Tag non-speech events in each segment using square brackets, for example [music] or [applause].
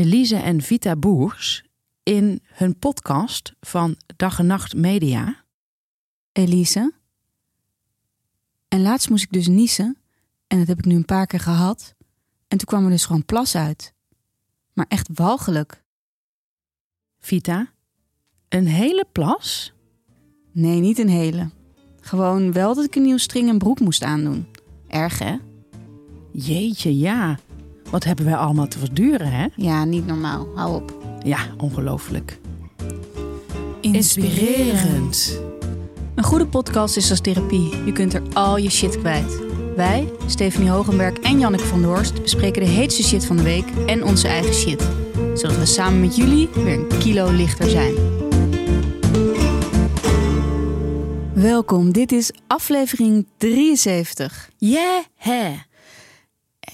Elise en Vita Boers in hun podcast van Dag en Nacht Media. Elise. En laatst moest ik dus niezen. En dat heb ik nu een paar keer gehad. En toen kwam er dus gewoon plas uit. Maar echt walgelijk. Vita, een hele plas? Nee, niet een hele. Gewoon wel dat ik een nieuw string en broek moest aandoen. Erg, hè? Jeetje, ja. Wat hebben wij allemaal te verduren, hè? Ja, niet normaal. Hou op. Ja, ongelooflijk. Een goede podcast is als therapie. Je kunt er al je shit kwijt. Wij, Stephanie Hogenberg en Janneke van Doorst, bespreken de heetste shit van de week en onze eigen shit. Zodat we samen met jullie weer een kilo lichter zijn. Welkom, dit is aflevering 73. Yeah, hè.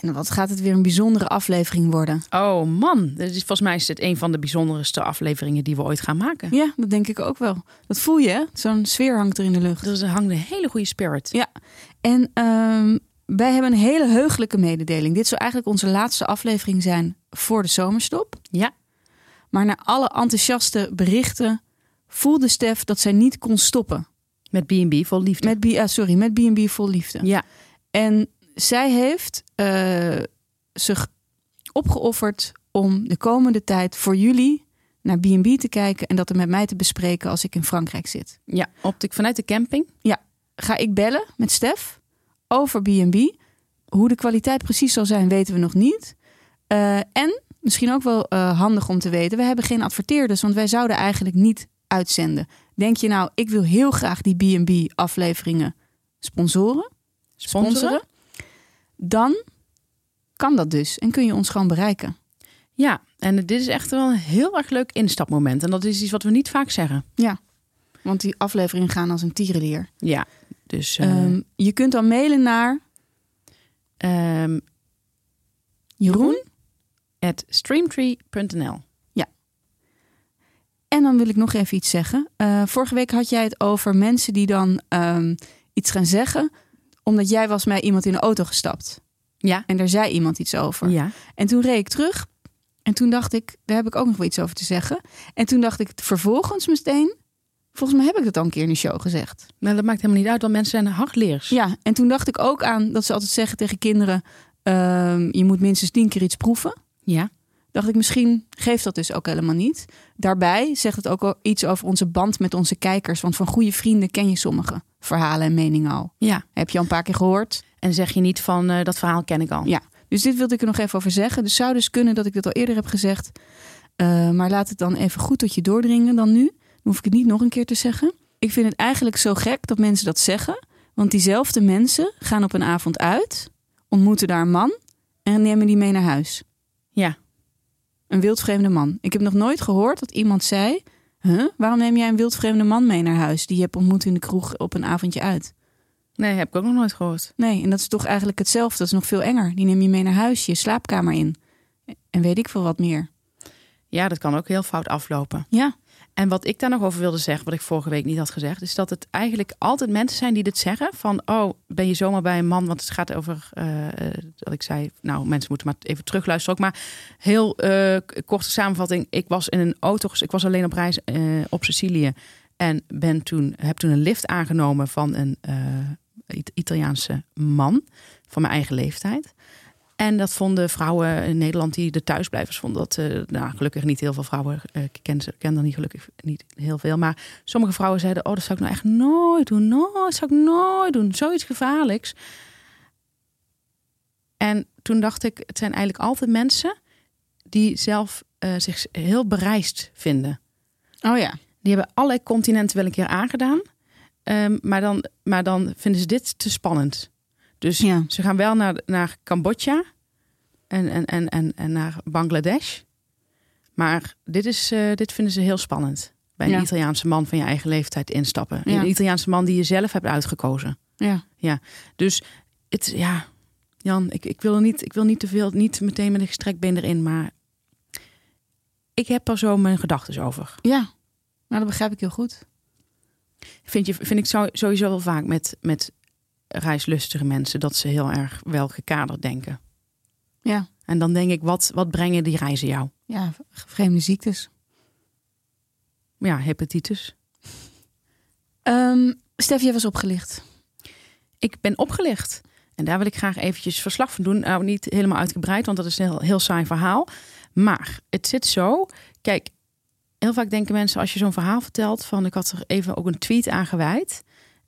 En wat gaat het weer een bijzondere aflevering worden? Oh man, is, volgens mij is dit een van de bijzonderste afleveringen die we ooit gaan maken. Ja, dat denk ik ook wel. Dat voel je, hè? Zo'n sfeer hangt er in de lucht. Dus er hangt een hele goede spirit. Ja, en ehm, wij hebben een hele heugelijke mededeling. Dit zou eigenlijk onze laatste aflevering zijn voor de zomerstop. Ja. Maar na alle enthousiaste berichten voelde Stef dat zij niet kon stoppen. Met B&B vol liefde. Met B, ah, sorry, met B&B vol liefde. Ja, En zij heeft eh, zich opgeofferd om de komende tijd voor jullie naar B&B te kijken en dat er met mij te bespreken als ik in Frankrijk zit. ja. Op de, vanuit de camping. Ga ik bellen met Stef over B&B. Hoe de kwaliteit precies zal zijn, weten we nog niet. Eh, en misschien ook wel eh, handig om te weten, we hebben geen adverteerders, want wij zouden eigenlijk niet uitzenden. Denk je nou, ik wil heel graag die B&B afleveringen sponsoren? Sponsoren. Dan kan dat dus en kun je ons gewoon bereiken. Ja, en dit is echt wel een heel erg leuk instapmoment. En dat is iets wat we niet vaak zeggen. Ja, want die afleveringen gaan als een tierenleer. Ja, dus eh, Ehm, je kunt dan mailen naar ehm, Jeroen. at streamtree.nl. En dan wil ik nog even iets zeggen. Eh, vorige week had jij het over mensen die dan ehm, iets gaan zeggen. Omdat jij was met iemand in de auto gestapt. Ja. En daar zei iemand iets over. Ja. En toen reed ik terug. En toen dacht ik, daar heb ik ook nog wel iets over te zeggen. En toen dacht ik vervolgens meteen... Volgens mij heb ik dat al een keer in de show gezegd. Nou, dat maakt helemaal niet uit, want mensen zijn hardleers. Ja, en toen dacht ik ook aan dat ze altijd zeggen tegen kinderen... ehm, je moet minstens tien keer iets proeven. Ja. dacht ik, misschien geeft dat dus ook helemaal niet. Daarbij zegt het ook iets over onze band met onze kijkers. Want van goede vrienden ken je sommige verhalen en meningen al. Ja. Heb je al een paar keer gehoord? En zeg je niet van, eh, dat verhaal ken ik al. Ja. Dus dit wilde ik er nog even over zeggen. Dus zou dus kunnen dat ik dit al eerder heb gezegd. Eh, maar laat het dan even goed tot je doordringen dan nu. Dan hoef ik het niet nog een keer te zeggen. Ik vind het eigenlijk zo gek dat mensen dat zeggen. Want diezelfde mensen gaan op een avond uit, ontmoeten daar een man en nemen die mee naar huis. Ja. Een wildvreemde man. Ik heb nog nooit gehoord dat iemand zei: huh, waarom neem jij een wildvreemde man mee naar huis die je hebt ontmoet in de kroeg op een avondje uit? Nee, heb ik ook nog nooit gehoord. Nee, en dat is toch eigenlijk hetzelfde. Dat is nog veel enger. Die neem je mee naar huis, je slaapkamer in. En weet ik veel wat meer. Ja, dat kan ook heel fout aflopen. Ja, En wat ik daar nog over wilde zeggen, wat ik vorige week niet had gezegd, is dat het eigenlijk altijd mensen zijn die dit zeggen. Van, oh, ben je zomaar bij een man? Want het gaat over, eh, dat ik zei, nou, mensen moeten maar even terugluisteren ook. Maar heel eh, korte samenvatting. Ik was in een auto, ik was alleen op reis eh, op Sicilië. En ben toen, heb toen een lift aangenomen van een It- Italiaanse man van mijn eigen leeftijd. En dat vonden vrouwen in Nederland die de thuisblijvers vonden dat, eh, nou gelukkig niet heel veel vrouwen, eh, ik ken ze, ken er niet gelukkig niet heel veel, maar sommige vrouwen zeiden, oh dat zou ik nou echt nooit doen, nooit, zou ik nooit doen, zoiets gevaarlijks. En toen dacht ik, het zijn eigenlijk altijd mensen die zelf eh, zich heel bereisd vinden. oh ja. Die hebben allerlei continenten wel een keer aangedaan. Ehm, maar, dan, maar dan vinden ze dit te spannend. Dus Ja. ze gaan wel naar, naar Cambodja en, en, en, en, en naar Bangladesh. Maar dit, is, eh, dit vinden ze heel spannend. Bij een Ja. Italiaanse man van je eigen leeftijd instappen. Ja. Een Italiaanse man die je zelf hebt uitgekozen. Ja. Dus het, ja, Jan, ik, ik, wil er niet, ik wil niet te veel, niet meteen met een gestrekt been erin. Maar ik heb er zo mijn gedachten over. Ja. Nou, dat begrijp ik heel goed. Vind, je, vind ik sowieso wel vaak met, met reislustige mensen dat ze heel erg wel gekaderd denken. Ja. En dan denk ik, wat, wat brengen die reizen jou? Ja, vreemde ziektes. Ja, hepatitis. Ehm Stef, jij was opgelicht. Ik ben opgelicht. En daar wil ik graag eventjes verslag van doen. Nou, niet helemaal uitgebreid, want dat is een heel, heel saai verhaal. Maar het zit zo. Kijk, heel vaak denken mensen als je zo'n verhaal vertelt... van ik had er even ook een tweet aan gewijd.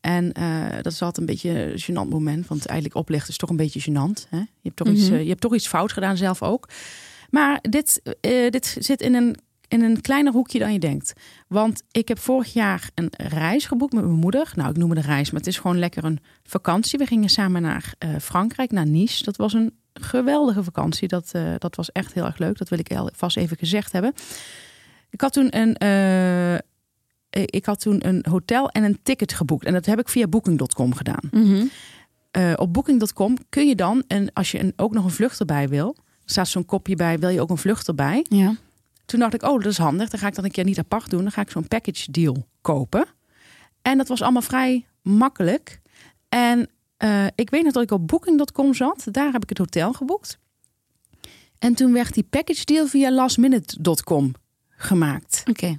En eh, dat is altijd een beetje een gênant moment. Want eigenlijk oplichten is toch een beetje gênant. Hè? Je, hebt toch iets, Mhm. eh, je hebt toch iets fout gedaan zelf ook. Maar dit, eh, dit zit in een, in een kleiner hoekje dan je denkt. Want ik heb vorig jaar een reis geboekt met mijn moeder. Nou, ik noem het een reis, maar het is gewoon lekker een vakantie. We gingen samen naar Frankrijk, naar Nice. Dat was een geweldige vakantie. Dat, dat was echt heel erg leuk. Dat wil ik vast even gezegd hebben. Ik had toen een, ik had toen een hotel en een ticket geboekt. En dat heb ik via Booking.com gedaan. Eh, op Booking.com kun je dan, en als je een, ook nog een vlucht erbij wil, staat zo'n kopje bij, wil je ook een vlucht erbij? Ja. Toen dacht ik, oh, dat is handig. Dan ga ik dat een keer niet apart doen. Dan ga ik zo'n package deal kopen. En dat was allemaal vrij makkelijk. En eh, ik weet nog dat ik op Booking.com zat. Daar heb ik het hotel geboekt. En toen werd die package deal via lastminute.com gemaakt. Oké.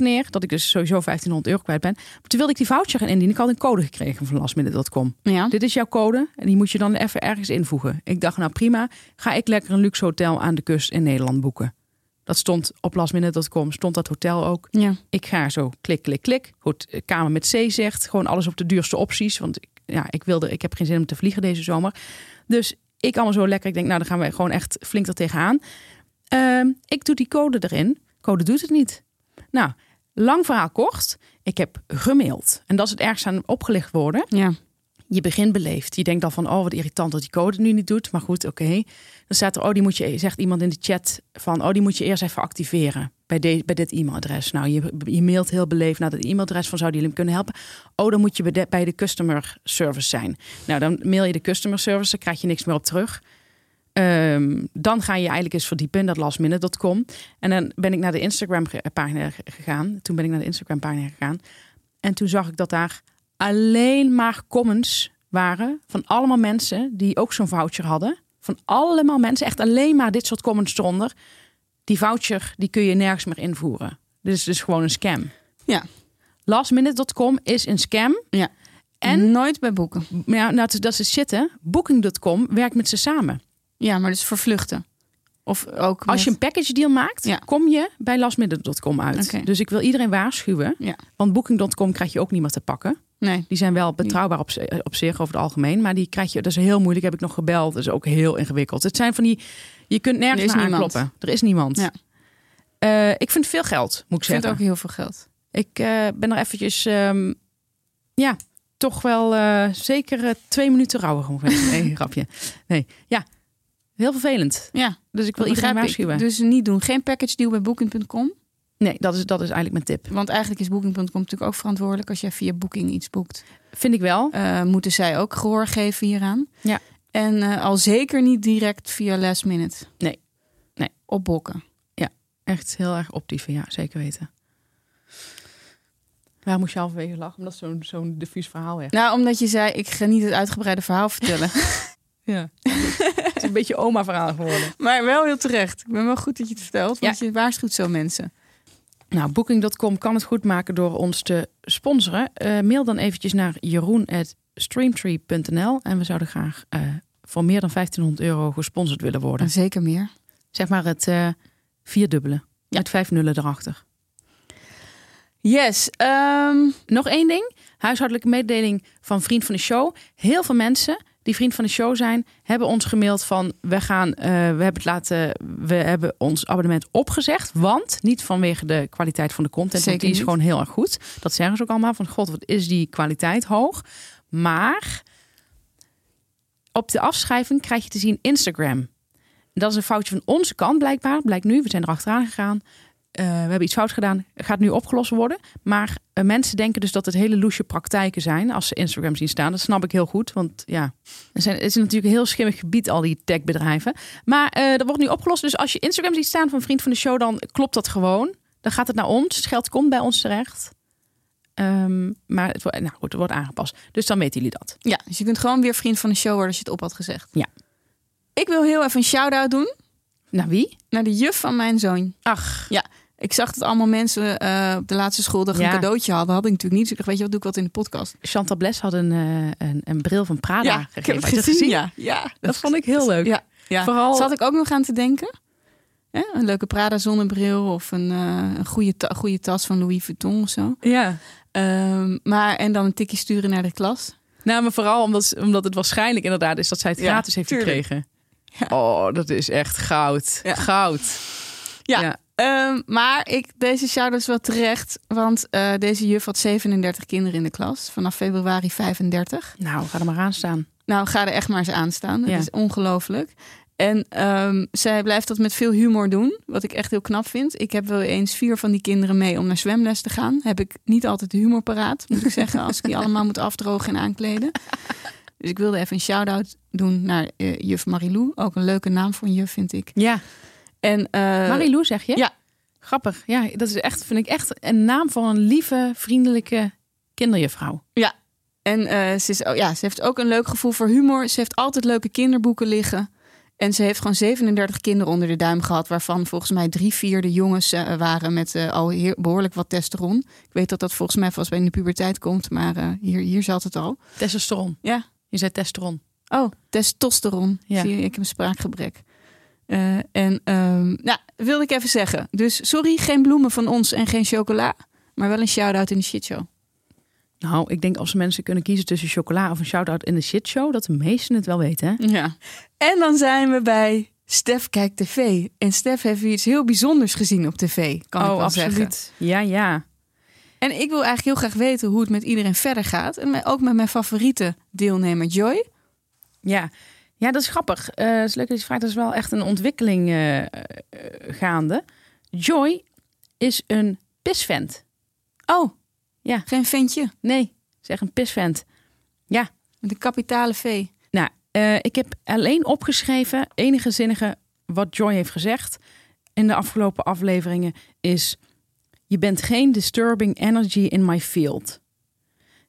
neer dat ik dus sowieso 1500 euro kwijt ben. Maar toen wilde ik die voucher gaan indienen. Ik had een code gekregen van lastminute.com. Ja. Dit is jouw code en die moet je dan even ergens invoegen. Ik dacht, nou prima, ga ik lekker een luxe hotel aan de kust in Nederland boeken. Dat stond op lastminute.com, stond dat hotel ook. Ja. Ik ga zo klik, klik, klik. Goed, eh, kamer met C zegt. Gewoon alles op de duurste opties. Want ik- ja, ik, wilde, ik heb geen zin om te vliegen deze zomer. Dus ik allemaal zo lekker. Ik denk, nou dan gaan we gewoon echt flink er tegenaan. Ehm, ik doe die code erin. Code doet het niet. Nou, lang verhaal kort. Ik heb gemaild. En dat is het ergste aan opgelicht worden. Ja. Je begint beleefd. Je denkt dan van, oh wat irritant dat die code nu niet doet. Maar goed, oké. Dan staat er, oh die moet je, zegt iemand in de chat van, oh die moet je eerst even activeren bij, de, bij dit e-mailadres. Nou, je, je mailt heel beleefd naar het e-mailadres van, zouden jullie hem kunnen helpen? Oh, dan moet je bij de, bij de customer service zijn. Nou, dan mail je de customer service, dan krijg je niks meer op terug. Ehm, dan ga je eigenlijk eens verdiepen in dat lastminute.com. En dan ben ik naar de Instagram ge- pagina gegaan. Toen ben ik naar de Instagram pagina gegaan. En toen zag ik dat daar alleen maar comments waren van allemaal mensen die ook zo'n voucher hadden. Van allemaal mensen, echt alleen maar dit soort comments eronder. Die voucher, die kun je nergens meer invoeren. Dit is dus gewoon een scam. Ja. Lastminute.com is een scam. Ja. En, Nooit bij boeken. ja, nou, dat is- dat is het zitten. Booking.com werkt met ze samen. Ja, maar dus voor vluchten. Of ook Als je een package deal maakt, Ja. kom je bij lastminute.com uit. Dus ik wil iedereen waarschuwen. Ja. Want Booking.com krijg je ook niet meer te pakken. Nee. Die zijn wel betrouwbaar op, op zich over het algemeen. Maar die krijg je, dat is heel moeilijk. Heb ik nog gebeld. Dat is ook heel ingewikkeld. Het zijn van die, je kunt nergens Er niemand. aankloppen. Er is niemand. Ja. Eh, ik vind veel geld, moet ik Ik vind zeggen. ook heel veel geld. Ik eh, ben er eventjes, ehm, ja, toch wel eh, zeker twee minuten rouwig. [laughs] Nee, grapje. Nee, ja, heel vervelend. Ja, Dus ik wil dat iedereen ik. waarschuwen. Dus niet doen. Geen package deal bij booking.com. Nee, dat is, dat is eigenlijk mijn tip. Want eigenlijk is booking.com natuurlijk ook verantwoordelijk als jij via booking iets boekt. Vind ik wel. eh, moeten zij ook gehoor geven hieraan. Ja. En eh, al zeker niet direct via last minute. Nee. Nee. Opbokken. Echt heel erg optieven, ja, zeker weten. Waar moest je halverwege lachen? Omdat zo'n zo'n diffuus verhaal. Nou, omdat je zei, ik ga niet het uitgebreide verhaal vertellen. [laughs] Ja. het is een beetje oma-verhaal geworden. maar wel heel terecht. Ik ben wel goed dat je het vertelt, want je waarschuwt zo mensen. Nou, Booking.com kan het goed maken door ons te sponsoren. Eh, mail dan eventjes naar jeroen.streamtree.nl en we zouden graag eh, voor meer dan 1500 euro gesponsord willen worden. En zeker meer. Zeg maar het eh vierdubbele. Met vijf nullen erachter. Yes. ehm, Nog één ding. Huishoudelijke mededeling van Vriend van de Show. Heel veel mensen die Vriend van de Show zijn, hebben ons gemaild van we gaan, eh, we hebben het laten, we hebben ons abonnement opgezegd, want niet vanwege de kwaliteit van de content, want die is niet. gewoon heel erg goed. Dat zeggen ze ook allemaal van god, wat is die kwaliteit hoog. Maar op de afschrijving krijg je te zien Instagram. Dat is een foutje van onze kant blijkbaar. Blijkt nu, we zijn er achteraan gegaan. Eh, we hebben iets fout gedaan. Gaat nu opgelost worden. Maar eh, mensen denken dus dat het hele loesje praktijken zijn als ze Instagram zien staan. Dat snap ik heel goed, want ja, zijn, het is natuurlijk een heel schimmig gebied, al die techbedrijven. Maar eh, dat wordt nu opgelost. Dus als je Instagram ziet staan van vriend van de show, dan klopt dat gewoon. Dan gaat het naar ons. Het geld komt bij ons terecht. Ehm, maar het, wordt- nou goed, het wordt aangepast. Dus dan weten jullie dat. Ja, dus je kunt gewoon weer vriend van de show worden als je het op had gezegd. Ja. Ik wil heel even een shout-out doen Nou, wie? naar de juf van mijn zoon. Ach, Ja, ik zag dat allemaal mensen eh, op de laatste schooldag Ja. een cadeautje hadden. Had ik natuurlijk niet. Dus ik dacht, weet je wat, doe ik wat in de podcast. Chantal Bles had een, eh, een, een bril van Prada ja, gegeven. ik heb het gezien. Ja, ja. Dat vond ik heel leuk. Ja, ja. Vooral- Zat ik ook nog aan te denken. Een leuke Prada zonnebril of een, eh, een goede, ta- goede tas van Louis Vuitton of zo. Ja. Ehm, maar en dan een tikje sturen naar de klas. Nou, maar vooral omdat, omdat het waarschijnlijk inderdaad is dat zij het gratis heeft tuurlijk. gekregen. Ja. Oh, dat is echt goud. Goud. Ja. Ehm, maar ik, deze shout-out is wel terecht. Want eh, deze juf had 37 kinderen in de klas. Vanaf februari 35. Nou, ga er maar aan staan. Nou, ga er echt maar eens aan staan. Ja. is ongelooflijk. En ehm, zij blijft dat met veel humor doen. Wat ik echt heel knap vind. Ik heb wel eens vier van die kinderen mee om naar zwemles te gaan. Heb ik niet altijd de humor paraat, moet ik zeggen. Als ik die [laughs] allemaal moet afdrogen en aankleden. Dus ik wilde even een shout-out doen naar eh, juf Marilou. Ook een leuke naam voor een juf, vind ik. Ja. En, eh, Marilou zeg je? ja. Grappig. Ja, dat is echt, vind ik echt een naam voor een lieve, vriendelijke kinderjuffrouw. En eh, ze, is, oh, ja, ze heeft ook een leuk gevoel voor humor. Ze heeft altijd leuke kinderboeken liggen. En ze heeft gewoon 37 kinderen onder de duim gehad. Waarvan volgens mij drie vierde jongens eh, waren met al heer- behoorlijk wat testosteron. Ik weet dat dat volgens mij vast bij in de puberteit komt. Maar hier, hier zat het al. Testosteron. Ja. Je zei testosteron. Oh, testosteron. Ja. Zie je, ik heb een spraakgebrek. Eh, en ehm nou, wilde ik even zeggen. Dus sorry, geen bloemen van ons en geen chocola. Maar wel een shout-out in de shitshow. Nou, ik denk als mensen kunnen kiezen tussen chocola of een shout-out in de shitshow, dat de meesten het wel weten. Hè? Ja. En dan zijn we bij Stef Kijkt TV. En Stef heeft iets heel bijzonders gezien op tv, kan ik oh, wel absoluut. zeggen. Ja, ja. En ik wil eigenlijk heel graag weten hoe het met iedereen verder gaat. En ook met mijn favoriete deelnemer Joy. Ja, ja dat is grappig. Eh het is leuk dat je vraagt. Dat is wel echt een ontwikkeling eh, eh, gaande. Joy is een pisvent. Oh, Ja. geen ventje. Nee, zeg een pisvent. Met een kapitale V. Nou, ik heb alleen opgeschreven, enige zinnige wat Joy heeft gezegd in de afgelopen afleveringen is: je bent geen disturbing energy in my field.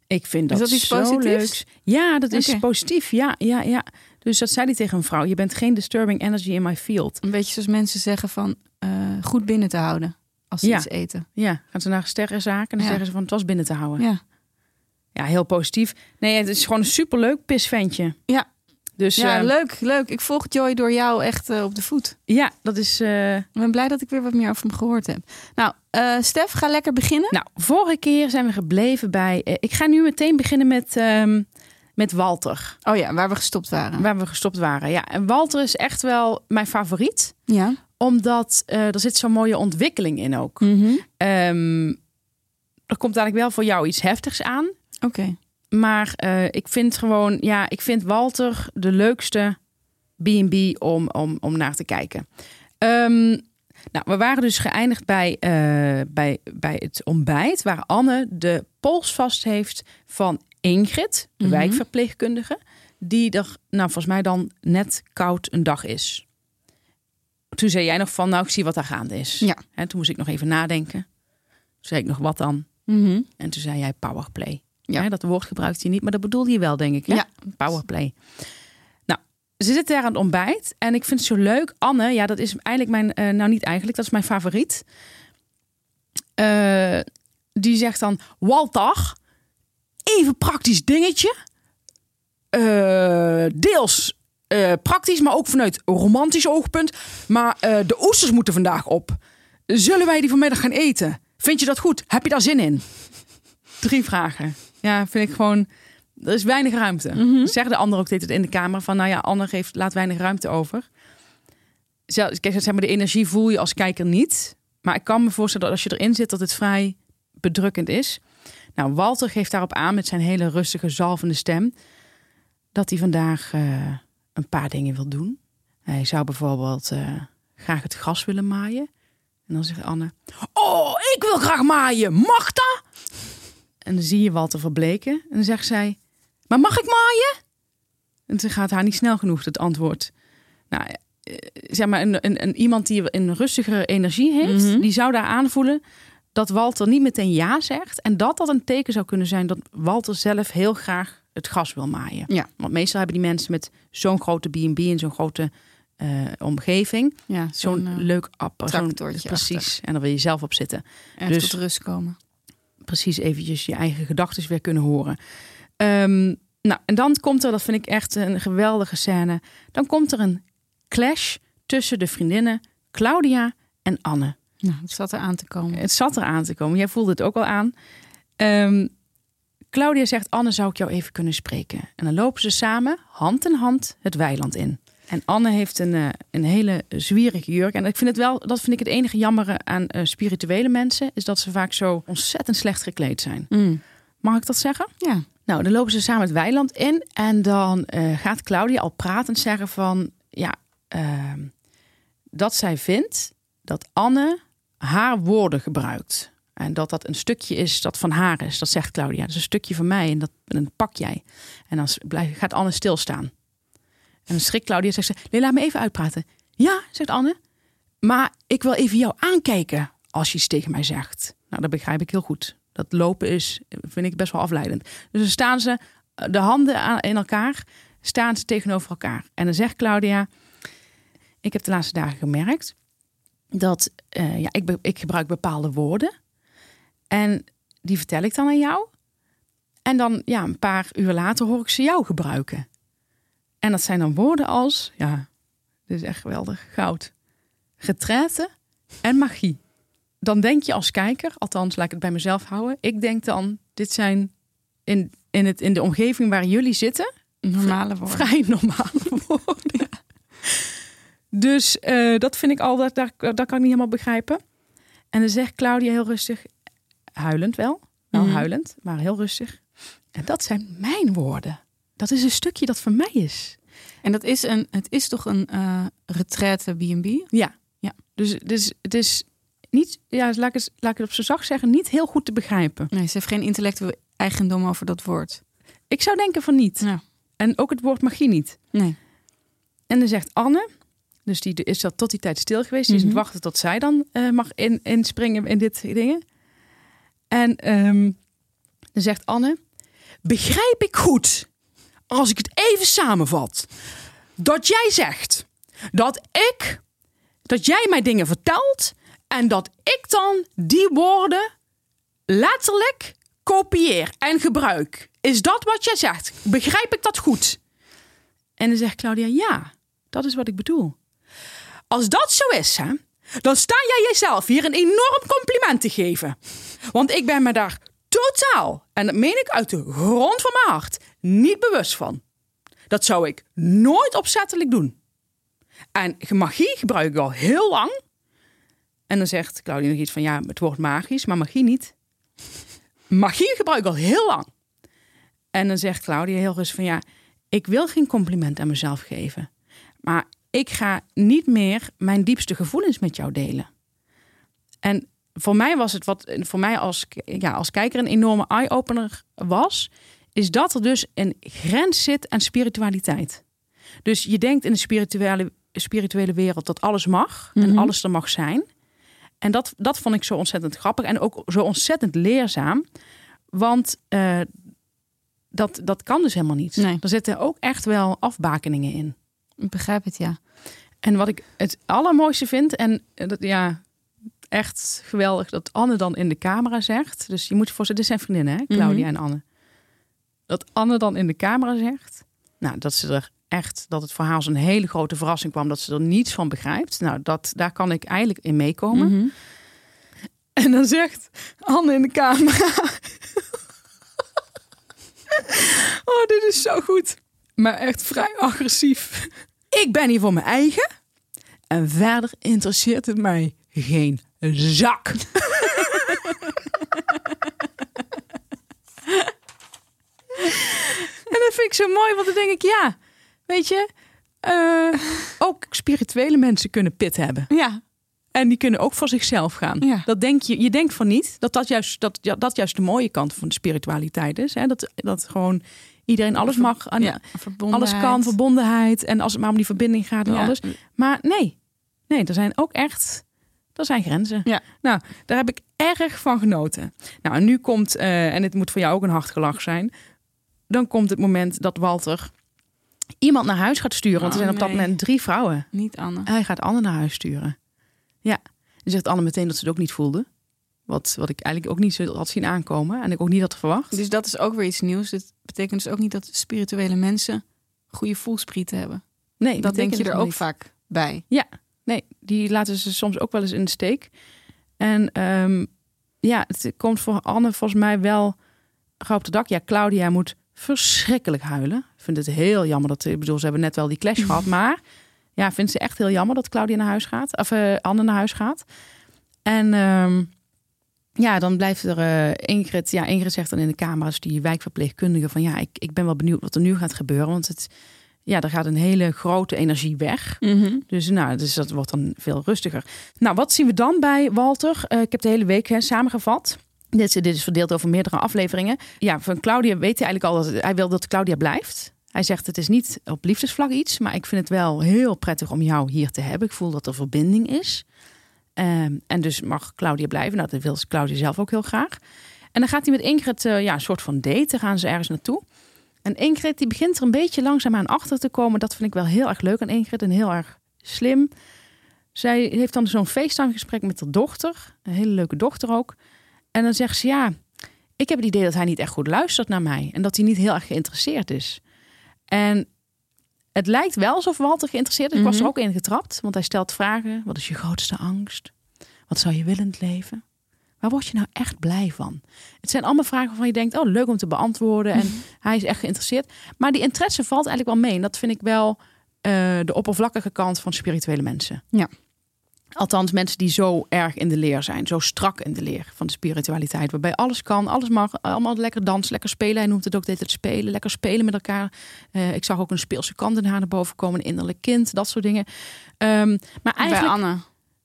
Ik vind Is dat, dat iets zo positiefs? leuk. Ja, dat is positief. Ja, ja, ja. Dus dat zei hij tegen een vrouw: je bent geen disturbing energy in my field. Een beetje zoals mensen zeggen van eh, goed binnen te houden. Als ze Ja. iets eten. Ja, gaan ze naar sterrenzaken en dan Ja. zeggen ze van het was binnen te houden. Ja. Ja, heel positief. Nee, het is gewoon een superleuk pisventje. Ja. Dus ja, eh, leuk, leuk. Ik volg Joy door jou echt eh, op de voet. ja, dat is. Ik ben blij dat ik weer wat meer over hem gehoord heb. Nou, Stef, ga lekker beginnen. Nou, vorige keer zijn we gebleven bij. ik ga nu meteen beginnen met, ehm, met Walter, Oh ja, waar we gestopt waren. waar we gestopt waren. Ja, en Walter is echt wel mijn favoriet, Ja. omdat eh, er zit zo'n mooie ontwikkeling in ook. Mhm. Ehm, er komt eigenlijk wel voor jou iets heftigs aan, Oké. maar eh, ik vind gewoon, ja, ik vind Walter de leukste B&B om, om, om naar te kijken. Ehm, nou, we waren dus geëindigd bij, eh, bij, bij het ontbijt, waar Anne de pols vast heeft van Ingrid, de Mhm. wijkverpleegkundige, die er, nou, volgens mij dan net koud een dag is. Toen zei jij nog van, nou, ik zie wat daar gaande is. Ja. En toen moest ik nog even nadenken. Toen zei ik nog wat dan. Mhm. En toen zei jij powerplay. Ja. Dat woord gebruikte je niet, maar dat bedoelde je wel, denk ik. Hè? Ja. Powerplay. Nou, ze zitten daar aan het ontbijt. En ik vind het zo leuk. Anne, ja, dat is eigenlijk mijn... eh, nou, niet eigenlijk, dat is mijn favoriet. Eh, die zegt dan... Walter, even praktisch dingetje. Eh, deels eh, praktisch, maar ook vanuit romantisch oogpunt. Maar eh, de oesters moeten vandaag op. Zullen wij die vanmiddag gaan eten? Vind je dat goed? Heb je daar zin in? Drie vragen. Ja, vind ik gewoon. Er is weinig ruimte. Mhm. Zeggen de ander ook dit in de kamer van, nou ja, Anne geeft laat weinig ruimte over. Zelfs, kijk, zeg maar, de energie voel je als kijker niet. Maar ik kan me voorstellen dat als je erin zit, dat het vrij bedrukkend is. Nou, Walter geeft daarop aan met zijn hele rustige, zalvende stem dat hij vandaag eh, een paar dingen wil doen. Hij zou bijvoorbeeld eh, graag het gras willen maaien. En dan zegt Anne: Oh, ik wil graag maaien. Mag dat? En dan zie je Walter verbleken. En dan zegt zij, maar mag ik maaien? En toen gaat haar niet snel genoeg, het antwoord. Nou, eh, zeg maar, een, een, een, iemand die een rustigere energie heeft, Mhm. die zou daar aanvoelen dat Walter niet meteen ja zegt. En dat dat een teken zou kunnen zijn dat Walter zelf heel graag het gras wil maaien. Ja. Want meestal hebben die mensen met zo'n grote B&B en zo'n grote eh, omgeving, Ja, zo'n eh, leuk app. zo'n- tractortje Precies. En dan wil je zelf op zitten. Even dus- tot rust komen. Precies eventjes je eigen gedachten weer kunnen horen. Ehm, nou, en dan komt er, dat vind ik echt een geweldige scène. Dan komt er een clash tussen de vriendinnen Claudia en Anne. Nou, het zat er aan te komen. Het zat er aan te komen. Jij voelde het ook al aan. Ehm, Claudia zegt: Anne, zou ik jou even kunnen spreken? En dan lopen ze samen, hand in hand, het weiland in. En Anne heeft een, eh, een hele zwierige jurk. En ik vind het wel, dat vind ik het enige jammere aan eh, spirituele mensen, is dat ze vaak zo ontzettend slecht gekleed zijn. Mm. Mag ik dat zeggen? Ja. Nou, dan lopen ze samen het weiland in. En dan eh, gaat Claudia al pratend zeggen van... Ja, ehm, dat zij vindt dat Anne haar woorden gebruikt. En dat dat een stukje is dat van haar is. Dat zegt Claudia. Dat is een stukje van mij en dat, pak jij. En dan blijft, gaat Anne stilstaan. En dan schrikt Claudia zegt ze... Laat me even uitpraten. Ja, zegt Anne. Maar ik wil even jou aankijken als je iets tegen mij zegt. Nou, dat begrijp ik heel goed. Dat lopen is, vind ik best wel afleidend. Dus dan staan ze, de handen in elkaar, staan ze tegenover elkaar. En dan zegt Claudia, ik heb de laatste dagen gemerkt dat eh, ja, ik, be- ik gebruik bepaalde woorden. En die vertel ik dan aan jou. En dan ja, een paar uur later hoor ik ze jou gebruiken. En dat zijn dan woorden als, ja, dit is echt geweldig, goud. Retraite en magie. Dan denk je als kijker, althans laat ik het bij mezelf houden. Ik denk dan, dit zijn in, in, het, in de omgeving waar jullie zitten, Normale woorden. vrij normale [laughs] woorden. Dus eh, dat vind ik al, dat, dat, dat kan ik niet helemaal begrijpen. En dan zegt Claudia heel rustig, huilend wel, wel Mhm. huilend, maar heel rustig. En dat zijn mijn woorden. Dat is een stukje dat van mij is. En dat is een, het is toch een eh retraite B&B? Ja. Ja. Dus, dus het is niet, ja, laat ik, het, laat ik het op zijn zacht zeggen, niet heel goed te begrijpen. Nee, ze heeft geen intellectueel eigendom over dat woord. Ik zou denken van niet. Ja. En ook het woord magie niet. Nee. En dan zegt Anne, dus die is dat tot die tijd stil geweest. Die is aan Mhm. het wachten tot zij dan eh, mag in, inspringen in dit dingen. En ehm, dan zegt Anne, begrijp ik goed, als ik het even samenvat, dat jij zegt dat ik, dat jij mij dingen vertelt en dat ik dan die woorden letterlijk kopieer en gebruik. Is dat wat jij zegt? Begrijp ik dat goed? En dan zegt Claudia, ja, dat is wat ik bedoel. Als dat zo is, hè, dan sta jij jezelf hier een enorm compliment te geven. Want ik ben me daar totaal, en dat meen ik uit de grond van mijn hart, niet bewust van. Dat zou ik nooit opzettelijk doen. En magie gebruik ik al heel lang. En dan zegt Claudia nog iets van, ja, het woord magisch, maar magie niet. Magie gebruik ik al heel lang. En dan zegt Claudia heel rustig van, ja, ik wil geen compliment aan mezelf geven. Maar ik ga niet meer mijn diepste gevoelens met jou delen. En voor mij was het wat voor mij als, ja, als kijker een enorme eye-opener was, is dat er dus een grens zit aan spiritualiteit. Dus je denkt in de spirituele, spirituele wereld dat alles mag en Mhm. alles er mag zijn. En dat, dat vond ik zo ontzettend grappig en ook zo ontzettend leerzaam. Want eh, dat, dat kan dus helemaal niet. Nee. Er zitten ook echt wel afbakeningen in. Ik begrijp het, ja. En wat ik het allermooiste vind, en dat, ja, echt geweldig dat Anne dan in de camera zegt. Dus je moet je voorstellen, dit zijn vriendinnen, hè? Claudia en Anne. Dat Anne dan in de camera zegt, nou, dat ze er echt, dat het voor haar als een hele grote verrassing kwam, dat ze er niets van begrijpt. Nou, dat, daar kan ik eigenlijk in meekomen. Mhm. En dan zegt Anne in de camera. [laughs] oh, dit is zo goed. Maar echt vrij agressief. Ik ben hier voor mijn eigen. En verder interesseert het mij geen zak. [laughs] en dat vind ik zo mooi, want dan denk ik, ja, weet je, eh, ook spirituele mensen kunnen pit hebben. Ja, En die kunnen ook voor zichzelf gaan. Ja. Dat denk je, je denkt van niet dat dat juist, dat, dat juist de mooie kant van de spiritualiteit is. Hè? Dat, dat gewoon iedereen alles mag. Ja, alles kan, verbondenheid. En als het maar om die verbinding gaat en Ja. alles. Maar nee, nee, er zijn ook echt, er zijn grenzen. Ja. Nou, daar heb ik erg van genoten. Nou, en nu komt, eh, en het moet voor jou ook een hartgelach zijn. Dan komt het moment dat Walter iemand naar huis gaat sturen. Want er Oh, zijn op dat moment drie vrouwen. Niet Anne. Hij gaat Anne naar huis sturen. Ja. En zegt Anne meteen dat ze het ook niet voelde. Wat, wat ik eigenlijk ook niet zo had zien aankomen. En ik ook niet had verwacht. Dus dat is ook weer iets nieuws. Het betekent dus ook niet dat spirituele mensen goede voelsprieten hebben. Nee, Dat denk je betekent er dus ook niet. vaak bij. Nee, die laten ze soms ook wel eens in de steek. En ehm, ja, het komt voor Anne volgens mij wel gauw op de dak. Ja, Claudia moet verschrikkelijk huilen. Ik vind het heel jammer dat, ik bedoel, ze hebben net wel die clash [laughs] gehad, maar ja, vindt ze echt heel jammer dat Claudia naar huis gaat, of eh, Anne naar huis gaat. En ehm, ja, dan blijft er eh, Ingrid, ja, Ingrid zegt dan in de camera's die wijkverpleegkundige van ja, ik, ik ben wel benieuwd wat er nu gaat gebeuren, want het, ja, er gaat een hele grote energie weg. Dus, nou, dus dat wordt dan veel rustiger. Nou, wat zien we dan bij Walter? Eh, ik heb de hele week hè, samengevat. Dit, is- dit is verdeeld over meerdere afleveringen. Ja, van Claudia weet hij eigenlijk al dat hij wil dat Claudia blijft. Hij zegt het is niet op liefdesvlak iets, maar ik vind het wel heel prettig om jou hier te hebben. Ik voel dat er verbinding is. Ehm, en dus mag Claudia blijven. Nou, dat wil Claudia zelf ook heel graag. En dan gaat hij met Ingrid eh, ja, een soort van date. Gaan ze ergens naartoe. En Ingrid die begint er een beetje langzaam aan achter te komen. Dat vind ik wel heel erg leuk aan Ingrid en heel erg slim. Zij heeft dan zo'n FaceTime-gesprek met haar dochter. Een hele leuke dochter ook. En dan zegt ze, ja, ik heb het idee dat hij niet echt goed luistert naar mij. En dat hij niet heel erg geïnteresseerd is. En het lijkt wel alsof Walter geïnteresseerd is. Ik was er Mhm. ook in getrapt. Want hij stelt vragen. Wat is je grootste angst? Wat zou je willen in het leven? Waar word je nou echt blij van? Het zijn allemaal vragen waarvan je denkt, oh leuk om te beantwoorden. En hij is echt geïnteresseerd. Maar die interesse valt eigenlijk wel mee. En dat vind ik wel eh, de oppervlakkige kant van spirituele mensen. Ja. Althans, mensen die zo erg in de leer zijn, zo strak in de leer van de spiritualiteit, waarbij alles kan, alles mag, allemaal lekker dansen, lekker spelen. Hij noemt het ook dit het spelen, lekker spelen met elkaar. Eh, ik zag ook een speelse kant in haar naar boven komen, een innerlijk kind, dat soort dingen. Ehm, maar eigenlijk, Bij Anne.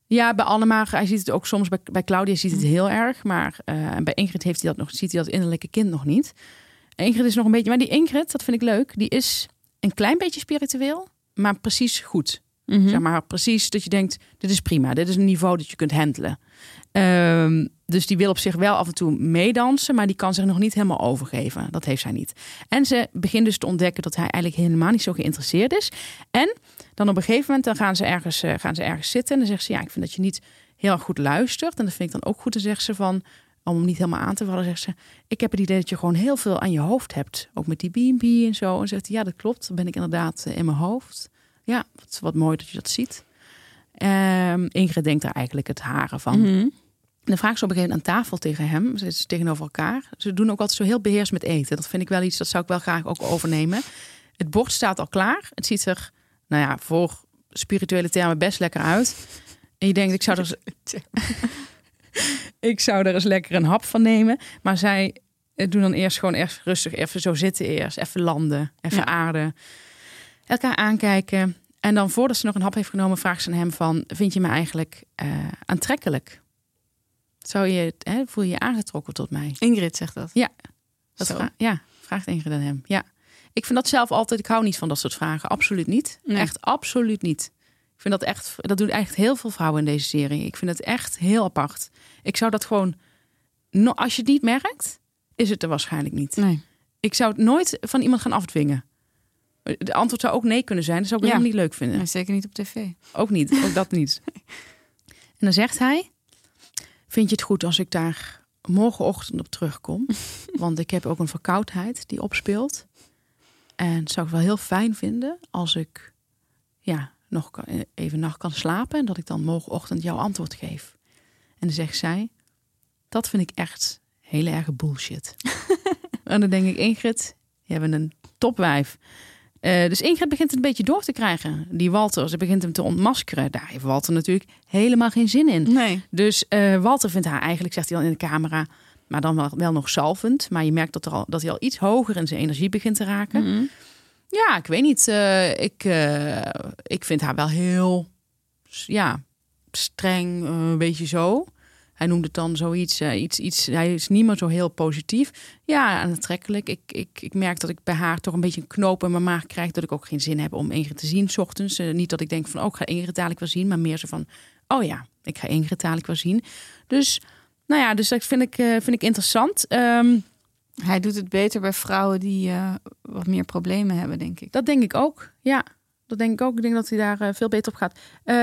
ja, bij Anne, maar hij ziet het ook soms bij, bij Claudia ziet het heel erg, maar eh, en bij Ingrid heeft hij dat nog, ziet hij dat innerlijke kind nog niet. Ingrid is nog een beetje, maar die Ingrid, dat vind ik leuk, die is een klein beetje spiritueel, maar precies goed. Mhm. Zeg maar precies dat je denkt, dit is prima. Dit is een niveau dat je kunt handelen. Ehm, dus die wil op zich wel af en toe meedansen, maar die kan zich nog niet helemaal overgeven. Dat heeft zij niet. En ze begint dus te ontdekken dat hij eigenlijk helemaal niet zo geïnteresseerd is. En dan op een gegeven moment dan gaan, ze ergens, eh, gaan ze ergens zitten en dan zegt ze, ja, ik vind dat je niet heel goed luistert. En dat vind ik dan ook goed. Dan zegt ze van, om hem niet helemaal aan te vallen, zegt ze, ik heb het idee dat je gewoon heel veel aan je hoofd hebt. Ook met die B&B en zo. En zegt ja, dat klopt. Dan ben ik inderdaad eh, in mijn hoofd. Ja, wat, wat mooi dat je dat ziet. Ehm, Ingrid denkt daar eigenlijk het haren van. En dan vraagt ze op een gegeven moment aan tafel tegen hem. Ze zitten tegenover elkaar. Ze doen ook altijd zo heel beheerst met eten. Dat vind ik wel iets, dat zou ik wel graag ook overnemen. Het bord staat al klaar. Het ziet er, nou ja, voor spirituele termen best lekker uit. En je denkt, ik zou er, [laughs] ik zou er eens lekker een hap van nemen. Maar zij eh, doen dan eerst gewoon echt rustig even zo zitten eerst. Even landen, even Ja. aarden. Elkaar aankijken. En dan voordat ze nog een hap heeft genomen, vraagt ze aan hem van... vind je me eigenlijk eh, aantrekkelijk? Zou je, hè, voel je je aangetrokken tot mij? Ingrid zegt dat. Dat Zo. vra- ja, vraagt Ingrid aan hem. Ja. Ik vind dat zelf altijd, ik hou niet van dat soort vragen. Absoluut niet. Nee. Echt absoluut niet. Ik vind dat echt, dat doen echt heel veel vrouwen in deze serie. Ik vind het echt heel apart. Ik zou dat gewoon, als je het niet merkt, is het er waarschijnlijk niet. Nee. Ik zou het nooit van iemand gaan afdwingen. De antwoord zou ook nee kunnen zijn. Dat zou ik Ja. helemaal niet leuk vinden. zeker niet op tv. Ook niet, ook dat niet. [laughs] En dan zegt hij: Vind je het goed als ik daar morgenochtend op terugkom? [laughs] Want ik heb ook een verkoudheid die opspeelt. En zou ik wel heel fijn vinden als ik ja, nog even nacht kan slapen en dat ik dan morgenochtend jouw antwoord geef. En dan zegt zij: Dat vind ik echt hele erge bullshit. [laughs] en dan denk ik: Ingrid, je bent een topwijf. Eh, dus Ingrid begint het een beetje door te krijgen. Die Walter, ze begint hem te ontmaskeren. Daar heeft Walter natuurlijk helemaal geen zin in. Nee. Dus eh, Walter vindt haar eigenlijk, zegt hij al in de camera, maar dan wel, wel nog zalvend. Maar je merkt dat, er al, dat hij al iets hoger in zijn energie begint te raken. Mhm. Ja, ik weet niet. eh, ik, ik vind haar wel heel, ja, streng, een beetje zo. Hij noemde het dan zoiets, eh, iets, iets, hij is niet meer zo heel positief. Ja, aantrekkelijk. Ik, ik, ik merk dat ik bij haar toch een beetje een knoop in mijn maag krijg. Dat ik ook geen zin heb om Ingrid te zien, s ochtends. Eh, niet dat ik denk van, oh, ik ga Ingrid dadelijk wel zien. Maar meer zo van, oh ja, ik ga Ingrid dadelijk wel zien. Dus, nou ja, dus dat vind ik, eh, vind ik interessant. Ehm, Hij doet het beter bij vrouwen die wat meer problemen hebben, denk ik. dat denk ik ook, ja. Dat denk ik ook. Ik denk dat hij daar veel beter op gaat.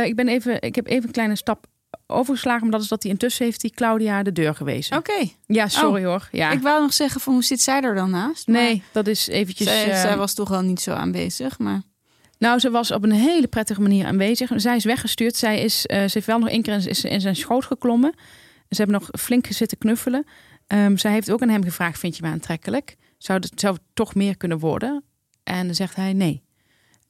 Ik, ben even, ik heb even een kleine stap overgeslagen. Maar dat is dat hij intussen heeft die Claudia de deur gewezen. Oké. Ja, sorry hoor. Ja. Ik wou nog zeggen van hoe zit zij er dan naast? Maar Nee, dat is eventjes... zij, eh, zij was toch wel niet zo aanwezig, maar Nou, ze was op een hele prettige manier aanwezig. Zij is weggestuurd. Zij is, eh, ze heeft wel nog één keer in, zijn schoot geklommen. Ze hebben nog flink zitten knuffelen. Ehm, zij heeft ook aan hem gevraagd, vind je me aantrekkelijk? Zou het, zou het toch meer kunnen worden? En dan zegt hij nee.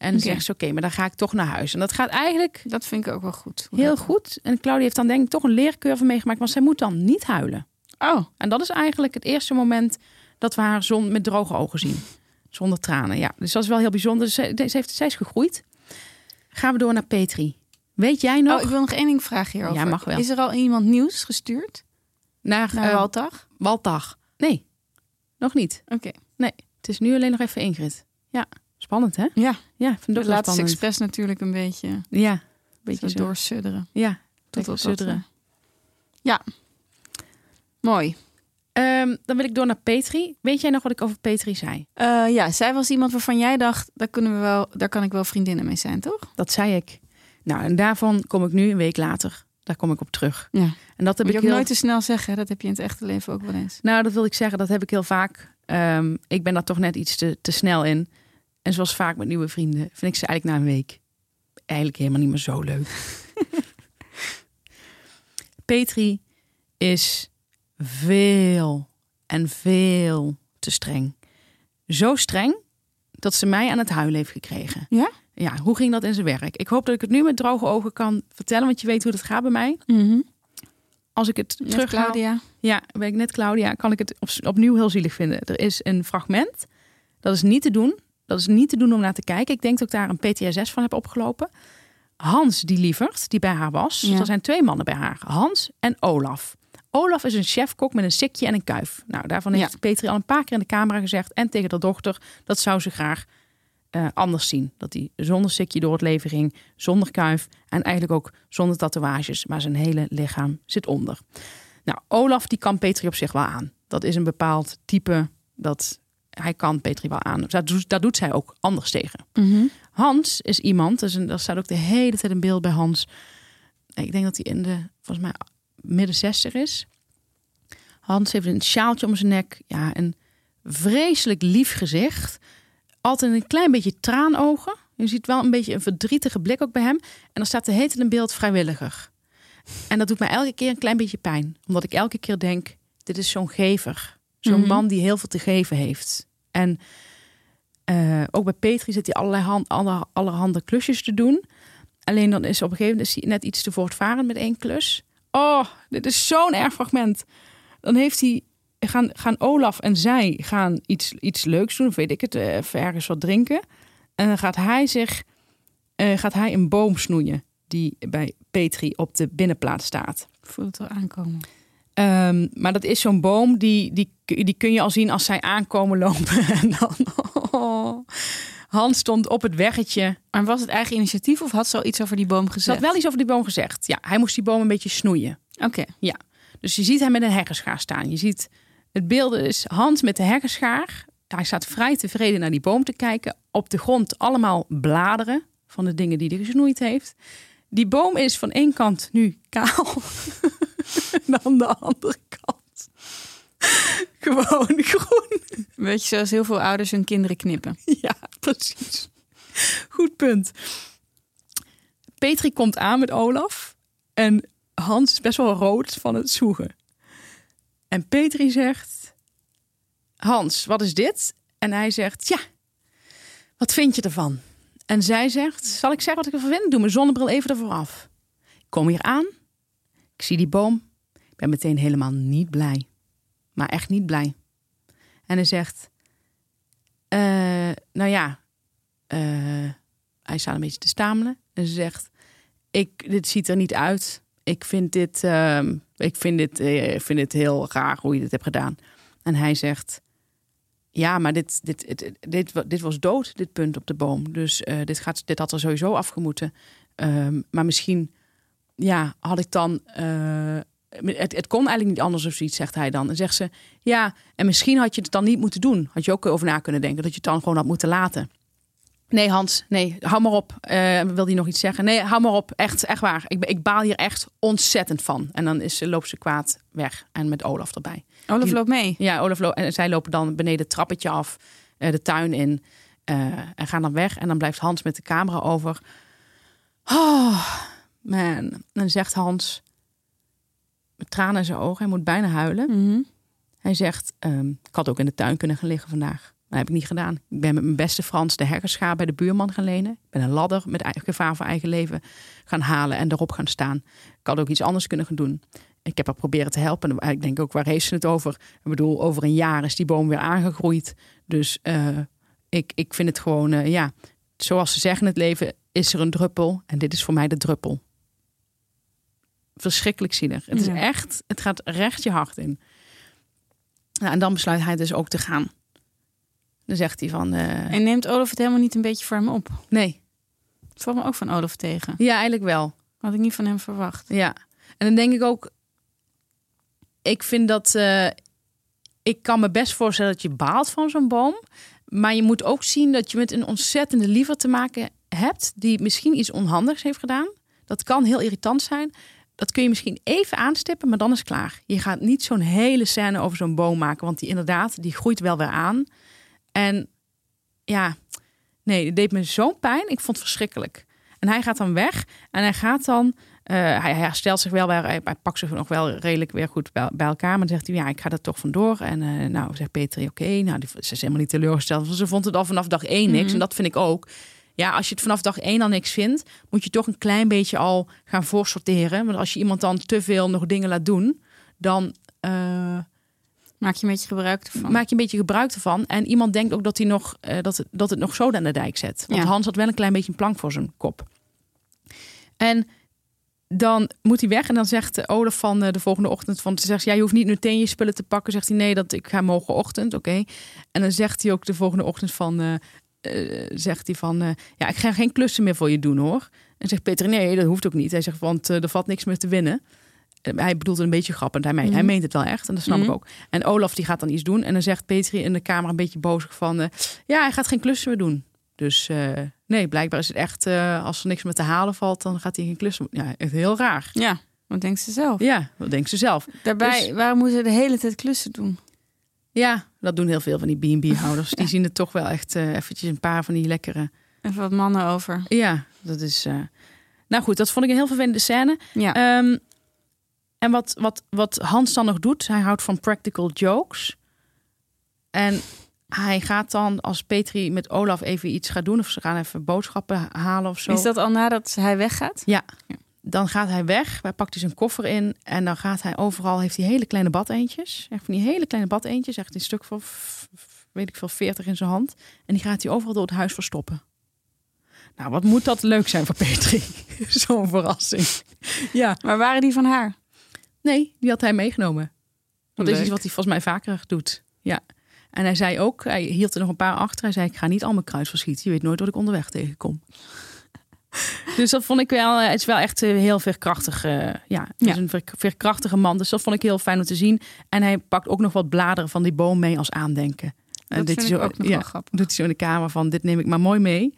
En dan zegt ze, oké, maar dan ga ik toch naar huis. En dat gaat eigenlijk dat vind ik ook wel goed. heel goed. En Claudia heeft dan denk ik toch een leercurve meegemaakt. Want zij moet dan niet huilen. Oh, En dat is eigenlijk het eerste moment dat we haar zon met droge ogen zien. Zonder tranen, ja. Dus dat is wel heel bijzonder. Dus Ze, heeft, zij is gegroeid. Gaan we door naar Petri. Weet jij nog? oh, ik wil nog één ding vragen hierover. Ja, mag wel. Is er al iemand nieuws gestuurd naar naar eh, Waltag? Waltag. Nee, nog niet. Oké. Het is nu alleen nog even Ingrid. Ja, spannend hè? Ja, Ja, ik vind laten ze spannend. expres natuurlijk een beetje, Ja, een beetje zo doorsudderen. Ja, Tot dat, sudderen. eh, Ja, mooi. Ehm, dan wil ik door naar Petri. Weet jij nog wat ik over Petri zei? Eh, ja, zij was iemand waarvan jij dacht, daar, kunnen we wel, daar kan ik wel vriendinnen mee zijn, toch? Dat zei ik. Nou, en daarvan kom ik nu een week later. Daar kom ik op terug. Ja. En dat heb Moet ik ook heel... nooit te snel zeggen, hè? dat heb je in het echte leven ook wel eens. Nou, dat wil ik zeggen. Dat heb ik heel vaak. Ehm, ik ben daar toch net iets te, te snel in. En zoals vaak met nieuwe vrienden vind ik ze eigenlijk na een week eigenlijk helemaal niet meer zo leuk. [laughs] Petri is veel en veel te streng. Zo streng dat ze mij aan het huilen heeft gekregen. Ja? Ja, hoe ging dat in zijn werk? Ik hoop dat ik het nu met droge ogen kan vertellen, want je weet hoe het gaat bij mij. Als ik het terug Claudia. ja, ben ik net Claudia, kan ik het op- opnieuw heel zielig vinden. Er is een fragment, dat is niet te doen. Dat is niet te doen om naar te kijken. Ik denk dat ik daar een PTSS van heb opgelopen. Hans, die lieverd, die bij haar was. Ja. Er zijn twee mannen bij haar. Hans en Olaf. Olaf is een chefkok met een sikje en een kuif. Nou, daarvan heeft Ja. Petri al een paar keer in de camera gezegd... en tegen de dochter, dat zou ze graag eh, anders zien. Dat hij zonder sikje door het leven ging, zonder kuif... en eigenlijk ook zonder tatoeages, maar zijn hele lichaam zit onder. Nou, Olaf die kan Petri op zich wel aan. Dat is een bepaald type dat hij kan Petri wel aan. Daar doet, daar doet zij ook anders tegen. Mhm. Hans is iemand, dus er staat ook de hele tijd een beeld bij Hans. Ik denk dat hij in de, volgens mij, midden 60 is. Hans heeft een sjaaltje om zijn nek. Ja, een vreselijk lief gezicht. Altijd een klein beetje traanogen. Je ziet wel een beetje een verdrietige blik ook bij hem. En dan staat de hele tijd een beeld vrijwilliger. En dat doet mij elke keer een klein beetje pijn. Omdat ik elke keer denk, dit is zo'n gever. Zo'n Mhm. man die heel veel te geven heeft. En eh, ook bij Petri zit hij allerlei hand, aller, allerhande klusjes te doen. Alleen dan is op een gegeven moment is hij net iets te voortvarend met één klus. Oh, dit is zo'n erg fragment. Dan heeft hij, gaan, gaan Olaf en zij gaan iets, iets leuks doen. Of weet ik het, even ergens wat drinken. En dan gaat hij zich, eh, gaat hij een boom snoeien. Die bij Petri op de binnenplaats staat. Ik voel het al aankomen. Ehm, maar dat is zo'n boom, die, die, die kun je al zien als zij aankomen lopen. [laughs] En dan, oh. Hans stond op het weggetje. Maar was het eigen initiatief of had ze al iets over die boom Ze gezegd? had wel iets over die boom gezegd. Ja, hij moest die boom een beetje snoeien. Oké. Dus je ziet hem met een heggeschaar staan. Je ziet, het beeld is Hans met de heggeschaar. Hij staat vrij tevreden naar die boom te kijken. Op de grond allemaal bladeren van de dingen die hij gesnoeid heeft. Die boom is van één kant nu kaal. [laughs] en aan de andere kant gewoon groen. Weet je, zoals heel veel ouders hun kinderen knippen. Ja, precies. Goed punt. Petri komt aan met Olaf. En Hans is best wel rood van het zoegen. En Petri zegt... Hans, wat is dit? En hij zegt, ja, wat vind je ervan? En zij zegt, zal ik zeggen wat ik ervan vind? Doe mijn zonnebril even ervoor af. Ik kom hier aan. Ik zie die boom. Ik ben meteen helemaal niet blij. Maar echt niet blij. En hij zegt... Eh, nou ja, eh, hij staat een beetje te stamelen. En ze zegt: ik, dit ziet er niet uit. Ik vind dit, ehm, ik vind dit, eh, ik vind dit heel raar hoe je dit hebt gedaan. En hij zegt, ja, maar dit, dit, dit, dit, dit was dood, dit punt op de boom. Dus eh, dit, gaat, dit had er sowieso afgemoeten. Ehm, maar misschien, ja, had ik dan... eh, het, het kon eigenlijk niet anders of zoiets, zegt hij dan. En zegt ze, ja, en misschien had je het dan niet moeten doen. Had je ook over na kunnen denken, dat je het dan gewoon had moeten laten. Nee, Hans, nee, hou maar op. Eh, wil die nog iets zeggen? Nee, hou maar op. Echt, echt waar. Ik, ik baal hier echt ontzettend van. En dan is, loopt ze kwaad weg. En met Olaf erbij. Olaf Die- loopt mee. Ja, Olaf lo- en zij lopen dan beneden het trappetje af, eh, de tuin in. eh, en gaan dan weg. En dan blijft Hans met de camera over. Oh, man. En dan zegt Hans, met tranen in zijn ogen, hij moet bijna huilen. Mhm. Hij zegt, ehm, ik had ook in de tuin kunnen gaan liggen vandaag. Dat heb ik niet gedaan. Ik ben met mijn beste Frans de herkerschaar bij de buurman gaan lenen. Ik ben een ladder met gevaar voor eigen leven gaan halen en erop gaan staan. Ik had ook iets anders kunnen gaan doen. Ik heb haar proberen te helpen. En ik denk ook, waar heeft ze het over? Ik bedoel, over een jaar is die boom weer aangegroeid. Dus eh, ik, ik vind het gewoon, eh, ja, zoals ze zeggen in het leven, is er een druppel. En dit is voor mij de druppel. Verschrikkelijk zielig. Het is echt, het gaat recht je hart in. Nou, en dan besluit hij dus ook te gaan. Dan zegt hij van, eh, En neemt Olaf het helemaal niet een beetje voor hem op? nee, Het valt me ook van Olaf tegen. ja, eigenlijk wel. Had ik niet van hem verwacht. Ja, en dan denk ik ook, ik vind dat, eh, ik kan me best voorstellen dat je baalt van zo'n boom. Maar je moet ook zien dat je met een ontzettende liever te maken hebt, die misschien iets onhandigs heeft gedaan. Dat kan heel irritant zijn. Dat kun je misschien even aanstippen, maar dan is het klaar. Je gaat niet zo'n hele scène over zo'n boom maken, want die inderdaad, die groeit wel weer aan. En ja, nee, het deed me zo'n pijn. Ik vond het verschrikkelijk. En hij gaat dan weg en hij gaat dan eh, hij, herstelt zich wel, hij, hij pakt zich nog wel redelijk weer goed bij, bij elkaar. Maar dan zegt hij, ja, ik ga er toch vandoor. En eh, nou, zegt Peter, oké. Nou, die, ze is helemaal niet teleurgesteld. Want ze vond het al vanaf dag één niks. Mhm. En dat vind ik ook. Ja, als je het vanaf dag één al niks vindt, moet je toch een klein beetje al gaan voorsorteren. Want als je iemand dan te veel nog dingen laat doen, dan eh, Maak je een beetje gebruik ervan. maak je een beetje gebruik ervan. En iemand denkt ook dat, hij nog, eh, dat, het, dat het nog zoden aan de dijk zet. Want Ja. Hans had wel een klein beetje een plank voor zijn kop. En dan moet hij weg en dan zegt Olaf van eh, de volgende ochtend van, ze zegt, ja, je hoeft niet meteen je spullen te pakken. Zegt hij, nee, dat ik ga morgenochtend, oké. En dan zegt hij ook de volgende ochtend van, eh, zegt hij van, ja, ik ga geen klussen meer voor je doen, hoor. En zegt Peter, nee, dat hoeft ook niet. Hij zegt, want er valt niks meer te winnen. Eh, Hij bedoelt het een beetje grappend. Hij, meent, hij Mhm. meent het wel echt. En dat snap Mhm. ik ook. En Olaf die gaat dan iets doen. En dan zegt Petri in de kamer een beetje boos van... eh, ja, hij gaat geen klussen meer doen. Dus eh, nee, blijkbaar is het echt... als er niks meer te halen valt, dan gaat hij geen klussen... Ja, echt heel raar. Ja, wat denkt ze zelf? Ja, dat denkt ze zelf. Daarbij, Dus- waarom moeten ze de hele tijd klussen doen? Ja, dat doen heel veel van die B&B-houders. [laughs] Die zien het toch wel echt eventjes een paar van die lekkere... Even wat mannen over. Ja, dat is... Nou goed, dat vond ik een heel vervelende scène. Ja. Ehm, en wat, wat, wat Hans dan nog doet, hij houdt van practical jokes. En hij gaat dan, als Petri met Olaf even iets gaat doen, of ze gaan even boodschappen halen of zo. Is dat al nadat hij weggaat? Ja, dan gaat hij weg, hij pakt hij zijn koffer in en dan gaat hij overal, heeft hij hele kleine badeentjes. Echt van die hele kleine badeentjes, echt een stuk van, weet ik veel, 40 in zijn hand. En die gaat hij overal door het huis verstoppen. Nou, wat moet dat leuk zijn voor Petri? [laughs] Zo'n verrassing. Ja, Maar waren die van haar? Nee, die had hij meegenomen. Want dat is Leuk. iets wat hij volgens mij vaker doet. Ja. En hij zei ook, hij hield er nog een paar achter. Hij zei, ik ga niet al mijn verschieten. Je weet nooit wat ik onderweg tegenkom. [laughs] dus dat vond ik wel, eh, het is wel echt eh, heel veerkrachtig. eh, ja, het Ja. is een veerkrachtige man. Dus dat vond ik heel fijn om te zien. En hij pakt ook nog wat bladeren van die boom mee als aandenken. En Dat dit vind is ook nog ja, wel grappig. doet hij zo in de kamer van, dit neem ik maar mooi mee.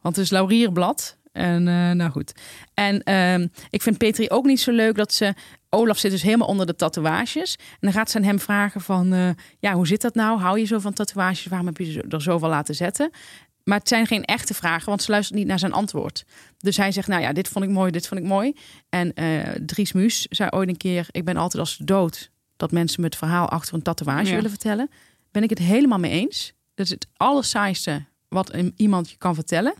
Want het is laurierblad. En nou goed. En ehm, ik vind Petri ook niet zo leuk dat ze... Olaf zit dus helemaal onder de tatoeages. En dan gaat ze aan hem vragen van... eh, ja, hoe zit dat nou? Hou je zo van tatoeages? Waarom heb je ze er zoveel laten zetten? Maar het zijn geen echte vragen, want ze luistert niet naar zijn antwoord. Dus hij zegt, nou ja, dit vond ik mooi, dit vond ik mooi. En eh Dries Muus zei ooit een keer... ik ben altijd als dood dat mensen me het verhaal achter een tatoeage Ja. willen vertellen. Ben ik het helemaal mee eens. Dat is het allersaaiste wat iemand je kan vertellen.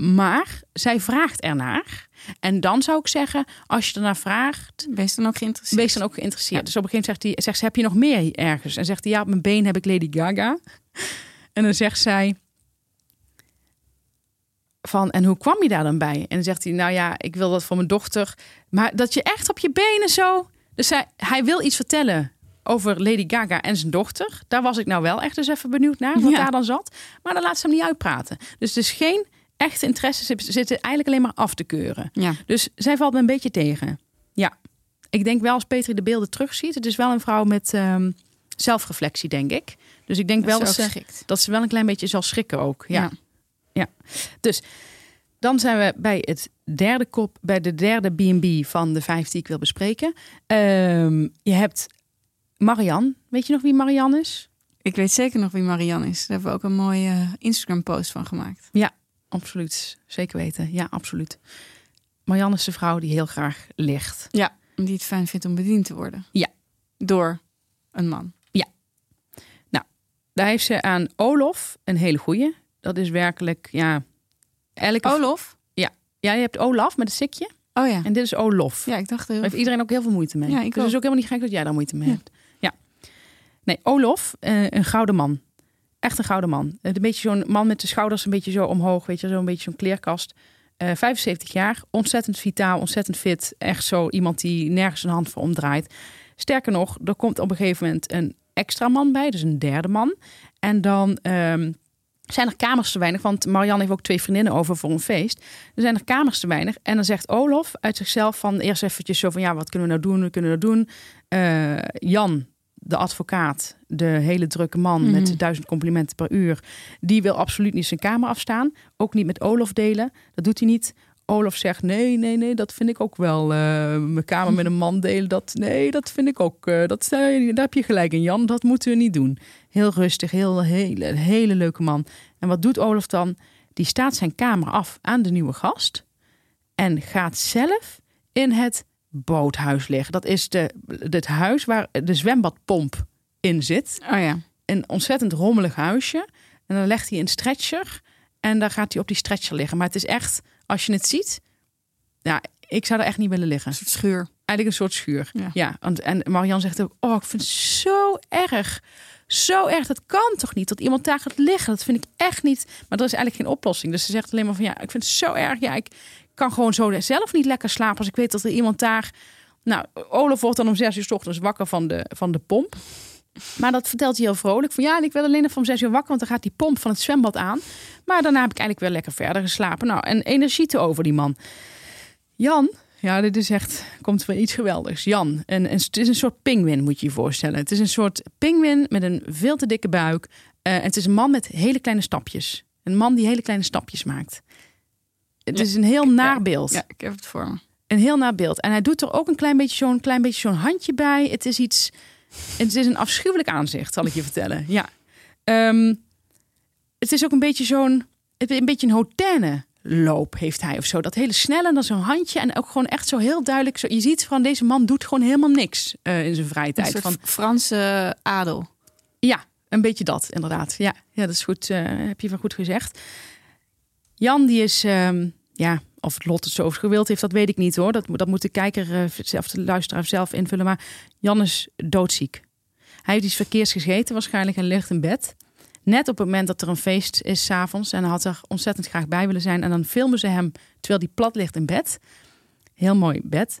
Maar zij vraagt ernaar. En dan zou ik zeggen, als je ernaar vraagt, Wees dan ook geïnteresseerd. wees dan ook geïnteresseerd. Ja. Dus op een gegeven moment zegt, hij, zegt ze, heb je nog meer ergens? En zegt hij, ja, op mijn been heb ik Lady Gaga. En dan zegt zij, van, en hoe kwam je daar dan bij? En dan zegt hij, nou ja, ik wil dat voor mijn dochter. Maar dat je echt op je benen zo... Dus hij, hij wil iets vertellen over Lady Gaga en zijn dochter. Daar was ik nou wel echt eens even benieuwd naar, wat Ja. daar dan zat. Maar dan laat ze hem niet uitpraten. Dus het is geen echte interesse. Ze zitten eigenlijk alleen maar af te keuren. Ja. Dus zij valt me een beetje tegen. Ja, ik denk wel als Petri de beelden terugziet. Het is wel een vrouw met ehm, zelfreflectie, denk ik. Dus ik denk wel dat ze, dat ze wel een klein beetje zal schrikken ook. Ja. Ja. ja. Dus dan zijn we bij het derde kop, bij de derde B&B van de vijf die ik wil bespreken. Ehm, je hebt Marianne. Weet je nog wie Marianne is? Ik weet zeker nog wie Marianne is. Daar hebben we ook een mooie Instagram-post van gemaakt. Absoluut, zeker weten. Ja, absoluut. Marianne is de vrouw die heel graag ligt. Ja. Die het fijn vindt om bediend te worden. Ja. Door een man. Daar heeft ze aan Olof een hele goeie. Dat is werkelijk, ja... Elke Olof? Ja, je hebt Olaf met een sikje. Oh ja. En dit is Olof. Ja, ik dacht Daar heeft iedereen ook heel veel moeite mee. Ja, ik dus het is ook helemaal niet gek dat jij daar moeite mee Ja. hebt. Ja. Nee, Olof, eh, een gouden man. Echt een gouden man. Eh, Een beetje zo'n man met de schouders een beetje zo omhoog. Weet je, zo'n beetje zo'n kleerkast. Eh 75 jaar, ontzettend vitaal, ontzettend fit. Echt zo iemand die nergens een hand voor omdraait. Sterker nog, er komt op een gegeven moment een extra man bij. Dus een derde man. En dan ehm, zijn er kamers te weinig. Want Marianne heeft ook twee vriendinnen over voor een feest. Er zijn er kamers te weinig. En dan zegt Olof uit zichzelf van eerst eventjes zo van ja, wat kunnen we nou doen? Wat kunnen we nou doen? Eh, Jan, de advocaat, de hele drukke man Mhm. met duizend complimenten per uur, die wil absoluut niet zijn kamer afstaan. Ook niet met Olof delen. Dat doet hij niet. Olof zegt nee, nee, nee, dat vind ik ook wel. eh, mijn kamer met een man delen, dat nee, dat vind ik ook. eh, dat, eh, daar heb je gelijk in, Jan. Dat moeten we niet doen. Heel rustig, heel hele, een hele leuke man. En wat doet Olof dan? Die staat zijn kamer af aan de nieuwe gast en gaat zelf in het boothuis liggen. Dat is de, het huis waar de zwembadpomp in zit. Oh ja. Een ontzettend rommelig huisje. En dan legt hij een stretcher en dan gaat hij op die stretcher liggen. Maar het is echt, als je het ziet, ja, ik zou er echt niet willen liggen. Een soort schuur. Eigenlijk een soort schuur. Ja. Ja, want, en Marian zegt ook, oh, ik vind het zo erg. Zo erg, dat kan toch niet? Dat iemand daar gaat liggen, dat vind ik echt niet. Maar er is eigenlijk geen oplossing. Dus ze zegt alleen maar van, ja, ik vind het zo erg. Ja, ik kan gewoon zo zelf niet lekker slapen als ik weet dat er iemand daar... Nou, Olaf wordt dan om zes uur 's ochtends wakker van de, van de pomp. Maar dat vertelt hij heel vrolijk. Van ja, en ik wil alleen nog om zes uur wakker, want dan gaat die pomp van het zwembad aan. Maar daarna heb ik eigenlijk weer lekker verder geslapen. Nou, en energie te over die man. Jan, ja, dit is echt, komt weer iets geweldigs. Jan, en, het is een soort pinguïn, moet je je voorstellen. Het is een soort pinguïn met een veel te dikke buik. Eh, het is een man met hele kleine stapjes. Een man die hele kleine stapjes maakt. Het Ja, is een heel naar beeld. Ja, ik heb het voor me. Een heel naar beeld. En hij doet er ook een klein beetje zo'n klein beetje zo'n handje bij. Het is iets. Het is een afschuwelijk aanzicht, zal ik je vertellen. Ja. Ehm, het is ook een beetje zo'n. Een beetje een hotenne loop heeft hij of zo. Dat hele snelle en dan zo'n handje. En ook gewoon echt zo heel duidelijk. Zo, je ziet van deze man doet gewoon helemaal niks eh, in zijn vrije tijd. Van, Franse adel. ja, een beetje dat, inderdaad. Ja, ja dat is goed. eh, heb je van goed gezegd. Jan, die is, ehm, ja, of het lot het zo gewild heeft, dat weet ik niet hoor. Dat, dat moet de kijker eh, zelf, de luisteraar zelf invullen. Maar Jan is doodziek. Hij heeft iets verkeers gegeten waarschijnlijk en ligt in bed. Net op het moment dat er een feest is s'avonds. En hij had er ontzettend graag bij willen zijn. En dan filmen ze hem terwijl hij plat ligt in bed. Heel mooi bed.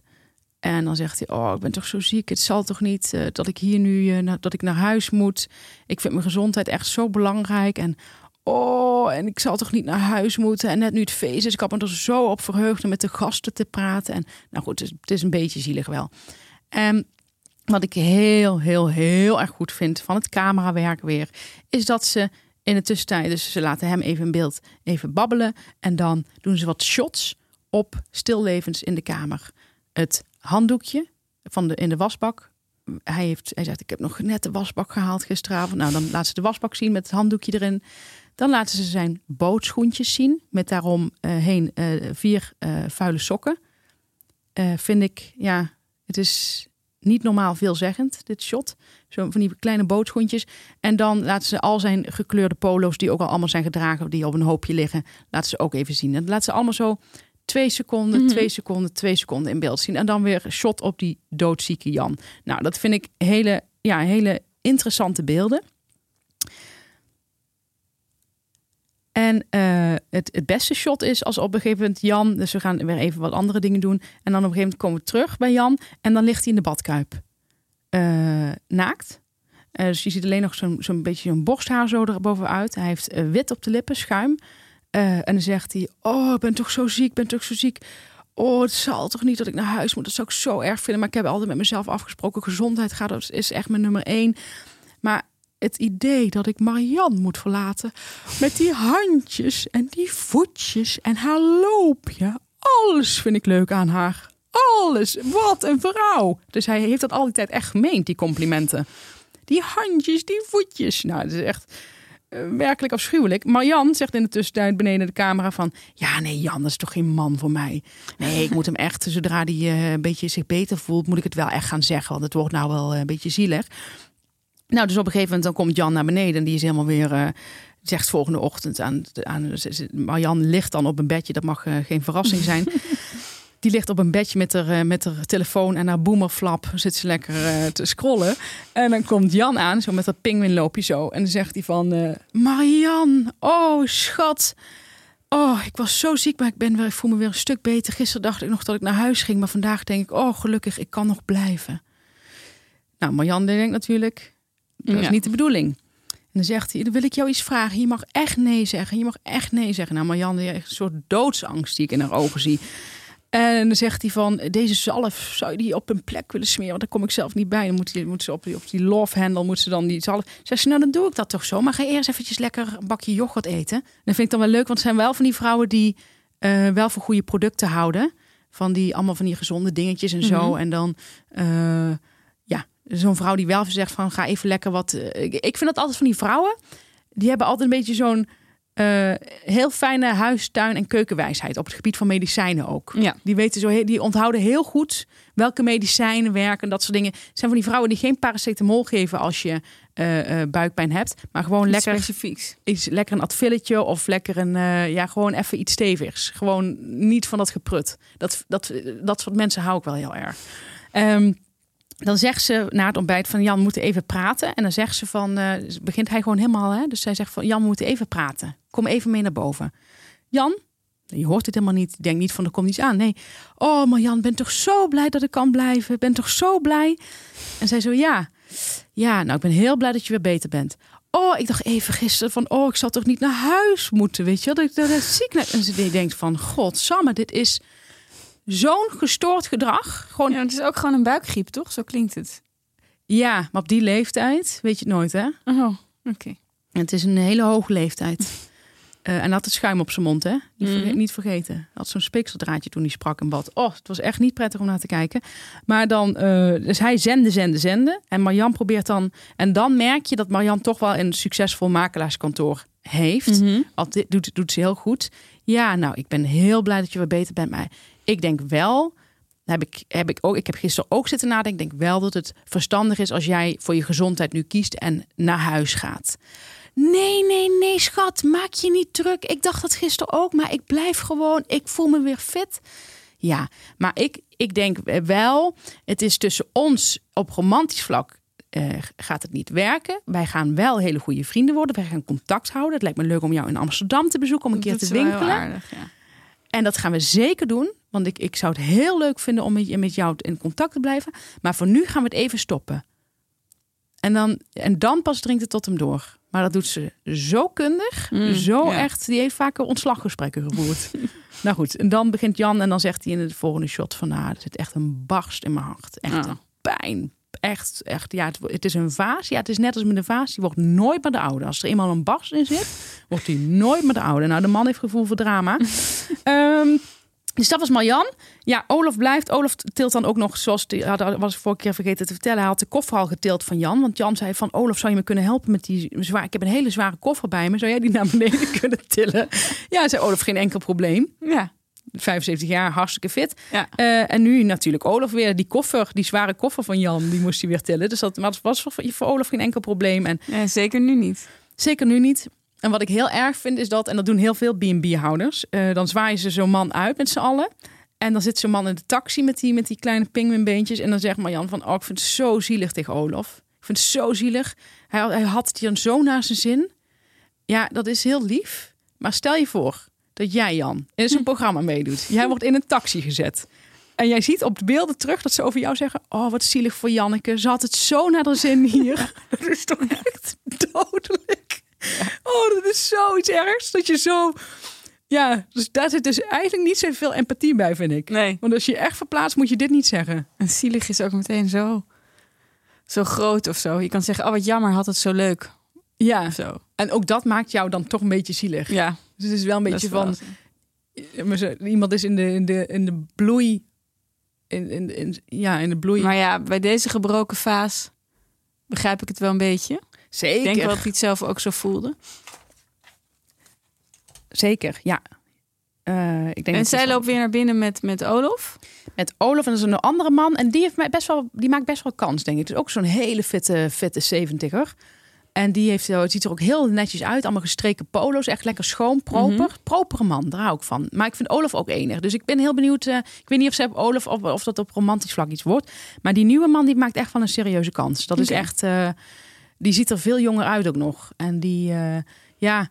En dan zegt hij, oh, ik ben toch zo ziek. Het zal toch niet eh, dat ik hier nu, eh, dat ik naar huis moet. Ik vind mijn gezondheid echt zo belangrijk. En oh, en ik zal toch niet naar huis moeten. En net nu het feest is, ik had me er zo op verheugd om met de gasten te praten. En nou goed, het is, een beetje zielig wel. En wat ik heel, heel, heel erg goed vind van het camerawerk weer, is dat ze in de tussentijd, dus ze laten hem even in beeld even babbelen. En dan doen ze wat shots op stillevens in de kamer. Het handdoekje van de, in de wasbak. Hij, heeft, hij zegt, ik heb nog net de wasbak gehaald gisteravond. Nou, dan laten ze de wasbak zien met het handdoekje erin. Dan laten ze zijn bootschoentjes zien met daarom eh, eh, vier eh, vuile sokken. Vind ik, ja, het is niet normaal veelzeggend, dit shot. Zo van die kleine bootschoentjes. En dan laten ze al zijn gekleurde polo's, die ook al allemaal zijn gedragen, die op een hoopje liggen, laten ze ook even zien. En laten ze allemaal zo twee seconden, Mhm. twee seconden, twee seconden in beeld zien. En dan weer een shot op die doodzieke Jan. Nou, dat vind ik hele, ja, hele interessante beelden. En eh, het, het beste shot is als op een gegeven moment Jan, dus we gaan weer even wat andere dingen doen. En dan op een gegeven moment komen we terug bij Jan en dan ligt hij in de badkuip. Eh, naakt. Eh, dus je ziet alleen nog zo'n beetje zo'n borsthaar zo erbovenuit. Hij heeft wit op de lippen, schuim. En dan zegt hij, oh, ik ben toch zo ziek, ik ben toch zo ziek. Oh, het zal toch niet dat ik naar huis moet. Dat zou ik zo erg vinden. Maar ik heb altijd met mezelf afgesproken. Gezondheid gaat, is echt mijn nummer één. Maar het idee dat ik Marianne moet verlaten. Met die handjes en die voetjes en haar loopje. Alles vind ik leuk aan haar. Alles. Wat een vrouw. Dus hij heeft dat al die tijd echt gemeend, die complimenten. Die handjes, die voetjes. Nou, dat is echt eh, werkelijk afschuwelijk. Marjan zegt in de tussentijd beneden de camera van... Ja, nee, Jan, is toch geen man voor mij. Nee, ik moet hem echt, zodra hij eh, een beetje zich beter voelt... moet ik het wel echt gaan zeggen, want het wordt nou wel eh, een beetje zielig. Nou, dus op een gegeven moment dan komt Jan naar beneden... en die is helemaal weer... eh, zegt volgende ochtend aan, aan Marjan ligt dan op een bedje, dat mag eh, geen verrassing zijn. [laughs] Die ligt op een bedje met haar, eh, met haar telefoon en haar boomerflap zit ze lekker te scrollen. En dan komt Jan aan, zo met dat pinguïnloopje zo. En dan zegt hij van, eh Marian, oh schat. Oh, ik was zo ziek, maar ik, ben weer, ik voel me weer een stuk beter. Gisteren dacht ik nog dat ik naar huis ging, maar vandaag denk ik, oh gelukkig, ik kan nog blijven. Nou, Marjan denkt natuurlijk, dat is Ja. niet de bedoeling. En dan zegt hij, dan wil ik jou iets vragen. Je mag echt nee zeggen. Je mag echt nee zeggen. Nou, heeft een soort doodsangst die ik in haar ogen zie. En dan zegt hij van, deze zalf, zou je die op een plek willen smeren? Want daar kom ik zelf niet bij. Dan moet, die, moet ze op die, op die love handle, moet ze dan die zalf... Zegt ze, nou dan doe ik dat toch zo. Maar ga eerst eventjes lekker een bakje yoghurt eten. Dat vind ik dan wel leuk, want het zijn wel van die vrouwen die eh, wel voor goede producten houden. Van die, allemaal van die gezonde dingetjes en zo. Mhm. En dan, eh, zo'n vrouw die wel zegt van, ga even lekker wat... eh, ik, ik vind dat altijd van die vrouwen, die hebben altijd een beetje zo'n... eh, heel fijne huis, tuin en keukenwijsheid op het gebied van medicijnen ook. Ja. Die weten zo, he- die onthouden heel goed welke medicijnen werken, dat soort dingen. Het zijn van die vrouwen die geen paracetamol geven als je eh, buikpijn hebt, maar gewoon lekker Specifieks. iets, lekker een advilletje of lekker een, ja, gewoon even iets stevigs. Gewoon niet van dat geprut. Dat, dat, dat soort mensen hou ik wel heel erg. Ehm, dan zegt ze na het ontbijt van Jan, moeten even praten. En dan zegt ze van, eh, begint hij gewoon helemaal, hè? Dus zij zegt van Jan, moeten even praten. Kom even mee naar boven. Jan, je hoort het helemaal niet. Je denkt niet van er komt iets aan. Nee. Oh, maar Jan, ben toch zo blij dat ik kan blijven. Ben toch zo blij. En zij zo, ja. Ja, nou, ik ben heel blij dat je weer beter bent. Oh, ik dacht even gisteren van, oh, ik zal toch niet naar huis moeten, weet je? Dat ik dat ziek naar... En ze denkt van, god, Samme, dit is zo'n gestoord gedrag. Gewoon, Ja, het is ook gewoon een buikgriep, toch? Zo klinkt het. ja, maar op die leeftijd weet je het nooit, hè? Oh, oké. En het is een hele hoge leeftijd. [laughs] Eh, en had het schuim op zijn mond, hè? Niet, verge- Mhm. niet vergeten. Hij had zo'n speekseldraadje toen hij sprak in bad. Oh, het was echt niet prettig om naar te kijken. Maar dan, eh, dus hij zende, zende, zende. En Marjan probeert dan... En dan merk je dat Marjan toch wel een succesvol makelaarskantoor heeft. Mhm. Want dit doet, doet ze heel goed. Ja, nou, ik ben heel blij dat je weer beter bent. Maar ik denk wel... Heb ik, heb ik, ook, ik heb gisteren ook zitten nadenken. Ik denk wel dat het verstandig is als jij voor je gezondheid nu kiest en naar huis gaat. Nee, nee, nee, schat, maak je niet druk. Ik dacht dat gisteren ook, maar ik blijf gewoon. Ik voel me weer fit. Ja, maar ik, ik denk wel, het is tussen ons op romantisch vlak eh, gaat het niet werken. Wij gaan wel hele goede vrienden worden. Wij gaan contact houden. Het lijkt me leuk om jou in Amsterdam te bezoeken, om een keer te is wel heel winkelen. aardig, ja. En dat gaan we zeker doen. Want ik, ik zou het heel leuk vinden om met, met jou in contact te blijven. Maar voor nu gaan we het even stoppen. En dan, en dan pas dringt het tot hem door. Maar dat doet ze zo kundig. Mm, zo ja. echt. Die heeft vaker ontslaggesprekken gevoerd. [laughs] nou goed, en dan begint Jan en dan zegt hij in de volgende shot van... Nou, er zit echt een barst in mijn hart. Echt Oh. een pijn. Echt, echt. Ja, het, het is een vaas. Ja, het is net als met een vaas. Die wordt nooit meer de oude. Als er eenmaal een barst in zit, wordt die nooit meer de oude. Nou, de man heeft gevoel voor drama. [laughs] Ehm, dus dat was Marjan. Ja, Olaf blijft. Olaf tilt dan ook nog, zoals die, had, was ik vorige keer vergeten te vertellen. Hij had de koffer al getild van Jan. Want Jan zei van, Olaf, zou je me kunnen helpen met die zwaar... Ik heb een hele zware koffer bij me. Zou jij die naar beneden [laughs] kunnen tillen? Ja, zei Olaf, geen enkel probleem. Ja. 75 jaar, hartstikke fit. Ja. Eh, en nu natuurlijk Olaf weer. Die koffer, die zware koffer van Jan, die moest hij weer tillen. Dus dat maar het was voor, voor Olaf geen enkel probleem. En Ja, zeker nu niet. Zeker nu niet. En wat ik heel erg vind is dat, en dat doen heel veel B&B-houders, eh, dan zwaaien ze zo'n man uit met z'n allen. En dan zit zo'n man in de taxi met die, met die kleine pinguïnbeentjes. En dan zegt Marjan van, oh, ik vind het zo zielig tegen Olaf. Ik vind het zo zielig. Hij, had- hij had het hier zo naar zijn zin. Ja, dat is heel lief. Maar stel je voor dat jij, Jan, in zo'n programma meedoet. Jij wordt in een taxi gezet. En jij ziet op de beelden terug dat ze over jou zeggen... Oh, wat zielig voor Janneke. Ze had het zo naar de zin hier. [laughs] Dat is toch echt dodelijk. Oh, dat is zoiets ergs. Dat je zo... Ja, dus daar zit dus eigenlijk niet zoveel empathie bij, vind ik. Nee. Want als je je echt verplaatst, moet je dit niet zeggen. En zielig is ook meteen zo, zo groot of zo. Je kan zeggen, oh wat jammer, had het zo leuk. Ja, zo. en ook dat maakt jou dan toch een beetje zielig. Ja, Dus het is wel een beetje van... zo- Iemand is in de, in de, in de bloei... In, in, in- ja, in de bloei. Maar ja, bij deze gebroken vaas begrijp ik het wel een beetje. Zeker. Ik denk dat hij het zelf ook zo voelde. Zeker, ja. Eh, ik denk En zij loopt weer naar binnen met, met Olof. met Olaf en dat is een andere man. En die, heeft mij best wel, die maakt best wel kans, denk ik. Het is ook zo'n hele fitte, fitte 70er. En die heeft, zo- het ziet er ook heel netjes uit. Allemaal gestreken polo's. Echt lekker schoon, proper. Propere man, daar hou ik van. Maar ik vind Olaf ook enig. Dus ik ben heel benieuwd. eh, ik weet niet of ze hebben Olaf of, of dat op romantisch vlak iets wordt. Maar die nieuwe man die maakt echt wel een serieuze kans. Dat is echt... eh, die ziet er veel jonger uit ook nog. En die, eh, ja,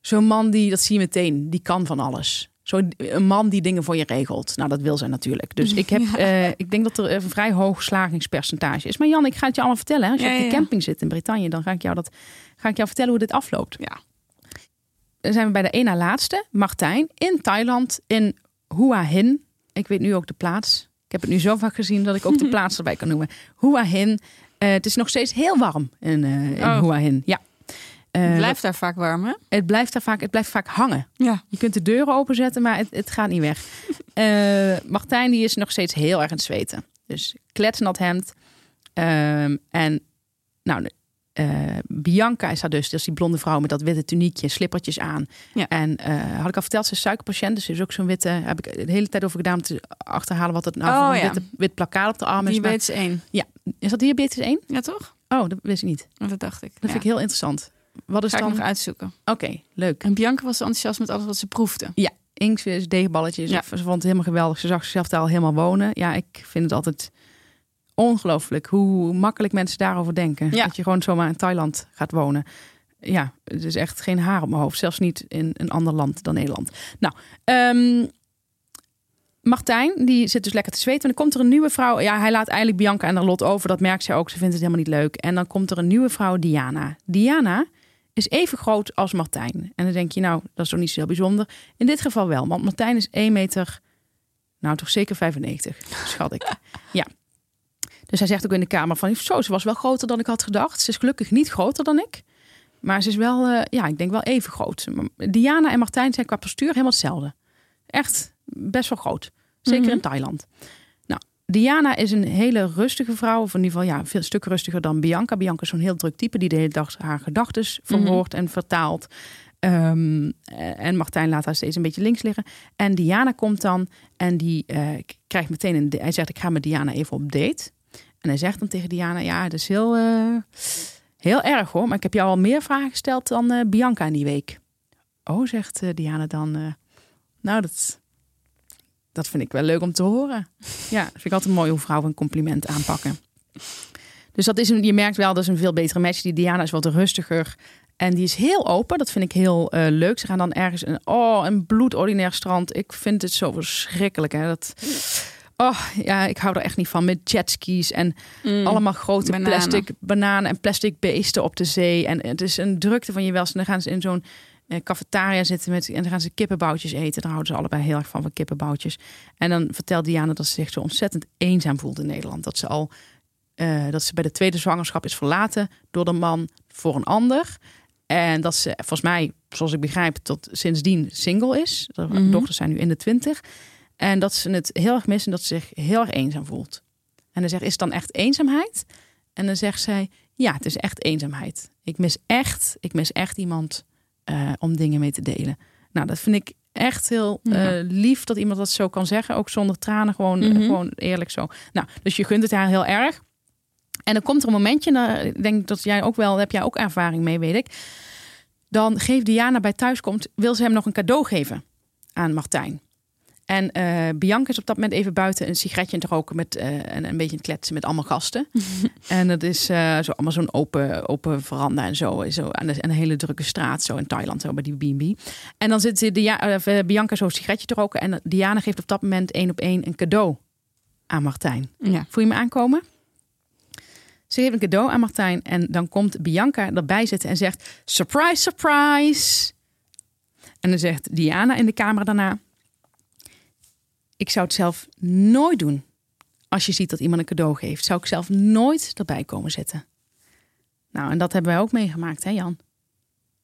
zo'n man die, dat zie je meteen, die kan van alles. Zo een man die dingen voor je regelt. Nou, dat wil zij natuurlijk. Dus ik, heb, [laughs] Ja. eh, ik denk dat er een vrij hoog slagingspercentage is. Maar Jan, ik ga het je allemaal vertellen. Hè. Als je Ja, op de ja, camping zit in Bretagne, dan ga ik jou, dat, ga ik jou vertellen hoe dit afloopt. Ja. Dan zijn we bij de na laatste, Martijn, in Thailand, in Hua Hin. Ik weet nu ook de plaats. Ik heb het nu zo vaak gezien dat ik ook de [laughs] plaats erbij kan noemen. Hua Hin. Eh, het is nog steeds heel warm in, eh in Oh. Hua Hin. Ja. Eh, Het blijft daar vaak warm, hè? het blijft daar vaak, het blijft vaak hangen. Ja. Je kunt de deuren openzetten, maar het, het gaat niet weg. [laughs] Eh, Martijn die is nog steeds heel erg aan het zweten. Dus kletsnat hemd. Ehm, en nou, eh, Bianca is daar dus. Dat is die blonde vrouw met dat witte tuniekje, slippertjes aan. Ja. En had ik al verteld, ze is suikerpatiënt. Dus ze is ook zo'n witte... Heb ik de hele tijd over gedaan om te achterhalen wat het nou Oh, voor een ja. witte, wit plakkaat op de arm is. Maar- Diabetes 1. is dat diabetes 1? Ja, toch? Oh, dat wist ik niet. Dat dacht ik. Dat Ja. vind ik heel interessant. Wat is Ga ik dan... nog Oké, uitzoeken. leuk. En Bianca was enthousiast met alles wat ze proefde. Inksvis, deegballetjes. Ja. Ze vond het helemaal geweldig. Ze zag zichzelf daar al helemaal wonen. Ja, ik vind het altijd ongelooflijk hoe makkelijk mensen daarover denken. Ja. Dat je gewoon zomaar in Thailand gaat wonen. Ja, het is echt geen haar op mijn hoofd. Zelfs niet in een ander land dan Nederland. Nou, ehm, Martijn, die zit dus lekker te zweten. En dan komt er een nieuwe vrouw. Ja, hij laat eigenlijk Bianca en haar lot over. Dat merkt zij ook. Ze vindt het helemaal niet leuk. En dan komt er een nieuwe vrouw, Diana. Diana is even groot als Martijn. En dan denk je, nou, dat is toch niet zo heel bijzonder. In dit geval wel, want Martijn is 1 meter, nou toch zeker 95, schat ik. [laughs] ja. Dus hij zegt ook in de kamer van, zo, ze was wel groter dan ik had gedacht. Ze is gelukkig niet groter dan ik. Maar ze is wel, eh, ja, ik denk wel even groot. Diana en Martijn zijn qua postuur helemaal hetzelfde. Echt best wel groot. Zeker Mhm. in Thailand. Diana is een hele rustige vrouw. Of in ieder geval ja, veel stuk rustiger dan Bianca. Bianca is zo'n heel druk type die de hele dag haar gedachten verwoordt en vertaalt. Ehm, eh, en Martijn laat haar steeds een beetje links liggen. En Diana komt dan en die eh, krijgt meteen een. Hij zegt: Ik ga met Diana even op date. En hij zegt dan tegen Diana: Ja, het is heel, eh, heel erg hoor. Maar ik heb jou al meer vragen gesteld dan Bianca in die week. Oh, zegt Diana dan. nou, dat, dat vind ik wel leuk om te horen. Ja, dat vind ik altijd mooi hoe vrouwen een compliment aanpakken. Dus dat is een, je merkt wel, dat is een veel betere match. Die Diana is wat rustiger. En die is heel open. Dat vind ik heel eh, leuk. Ze gaan dan ergens een, oh, een bloedordinair strand. Ik vind het zo verschrikkelijk. Hè? Dat, oh, ja, ik hou er echt niet van. Met jetskis en allemaal grote Bananen. plastic bananen en plastic beesten op de zee. En het is een drukte van je welste. Dan gaan ze in zo'n cafetaria zitten met, en dan gaan ze kippenboutjes eten. Daar houden ze allebei heel erg van, van kippenboutjes. En dan vertelt Diana dat ze zich zo ontzettend eenzaam voelt in Nederland. Dat ze al eh, dat ze bij de tweede zwangerschap is verlaten door de man voor een ander. En dat ze, volgens mij, zoals ik begrijp, tot sindsdien single is. De Mhm. dochters zijn nu in de twintig. En dat ze het heel erg mist en dat ze zich heel erg eenzaam voelt. En dan zegt, is het dan echt eenzaamheid? En dan zegt zij, ja, het is echt eenzaamheid. Ik mis echt, ik mis echt iemand eh, om dingen mee te delen. Nou, dat vind ik echt heel Ja. eh, lief dat iemand dat zo kan zeggen. Ook zonder tranen, gewoon, Mhm. gewoon eerlijk zo. Nou, dus je gunt het haar heel erg. En dan komt er een momentje, nou, ik denk dat jij ook wel, heb jij ook ervaring mee, weet ik. Dan geeft Diana bij thuiskomt, wil ze hem nog een cadeau geven aan Martijn. En eh, Bianca is op dat moment even buiten een sigaretje te roken met uh, en een beetje kletsen met allemaal gasten. [laughs] en dat is uh, zo allemaal zo'n open, open veranda en zo, zo aan, de, een hele drukke straat, zo in Thailand, zo bij die B&B. En dan zit Dia, Bianca zo'n sigaretje te roken en Diana geeft op dat moment één op één een cadeau aan Martijn. Ja. Voel je me aankomen? Ze geeft een cadeau aan Martijn en dan komt Bianca erbij zitten en zegt: Surprise, surprise. En dan zegt Diana in de kamer daarna: Ik zou het zelf nooit doen. Als je ziet dat iemand een cadeau geeft, zou ik zelf nooit erbij komen zetten. Nou, en dat hebben wij ook meegemaakt, hè Jan?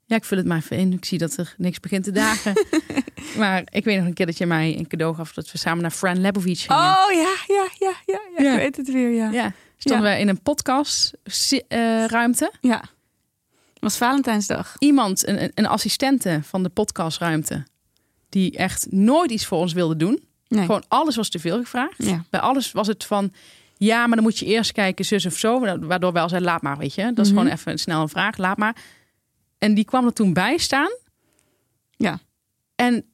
Ja, ik vul het maar even in. Ik zie dat er niks begint te dagen. [laughs] maar ik weet nog een keer dat je mij een cadeau gaf dat we samen naar Fran Lebovic gingen. Oh ja, ja, ja, ja, ja. Ja. Ik weet het weer, ja. Ja, stonden we in een podcastruimte. Ja. Het was Valentijnsdag. Iemand, een, een assistente van de podcastruimte, die echt nooit iets voor ons wilde doen. Nee. Gewoon alles was te veel gevraagd. Ja. Bij alles was het van, ja, maar dan moet je eerst kijken, zus of zo. Waardoor wij al zeiden, laat maar, weet je. Dat is Mhm. gewoon even een snelle vraag, laat maar. En die kwam er toen bij staan. Ja. En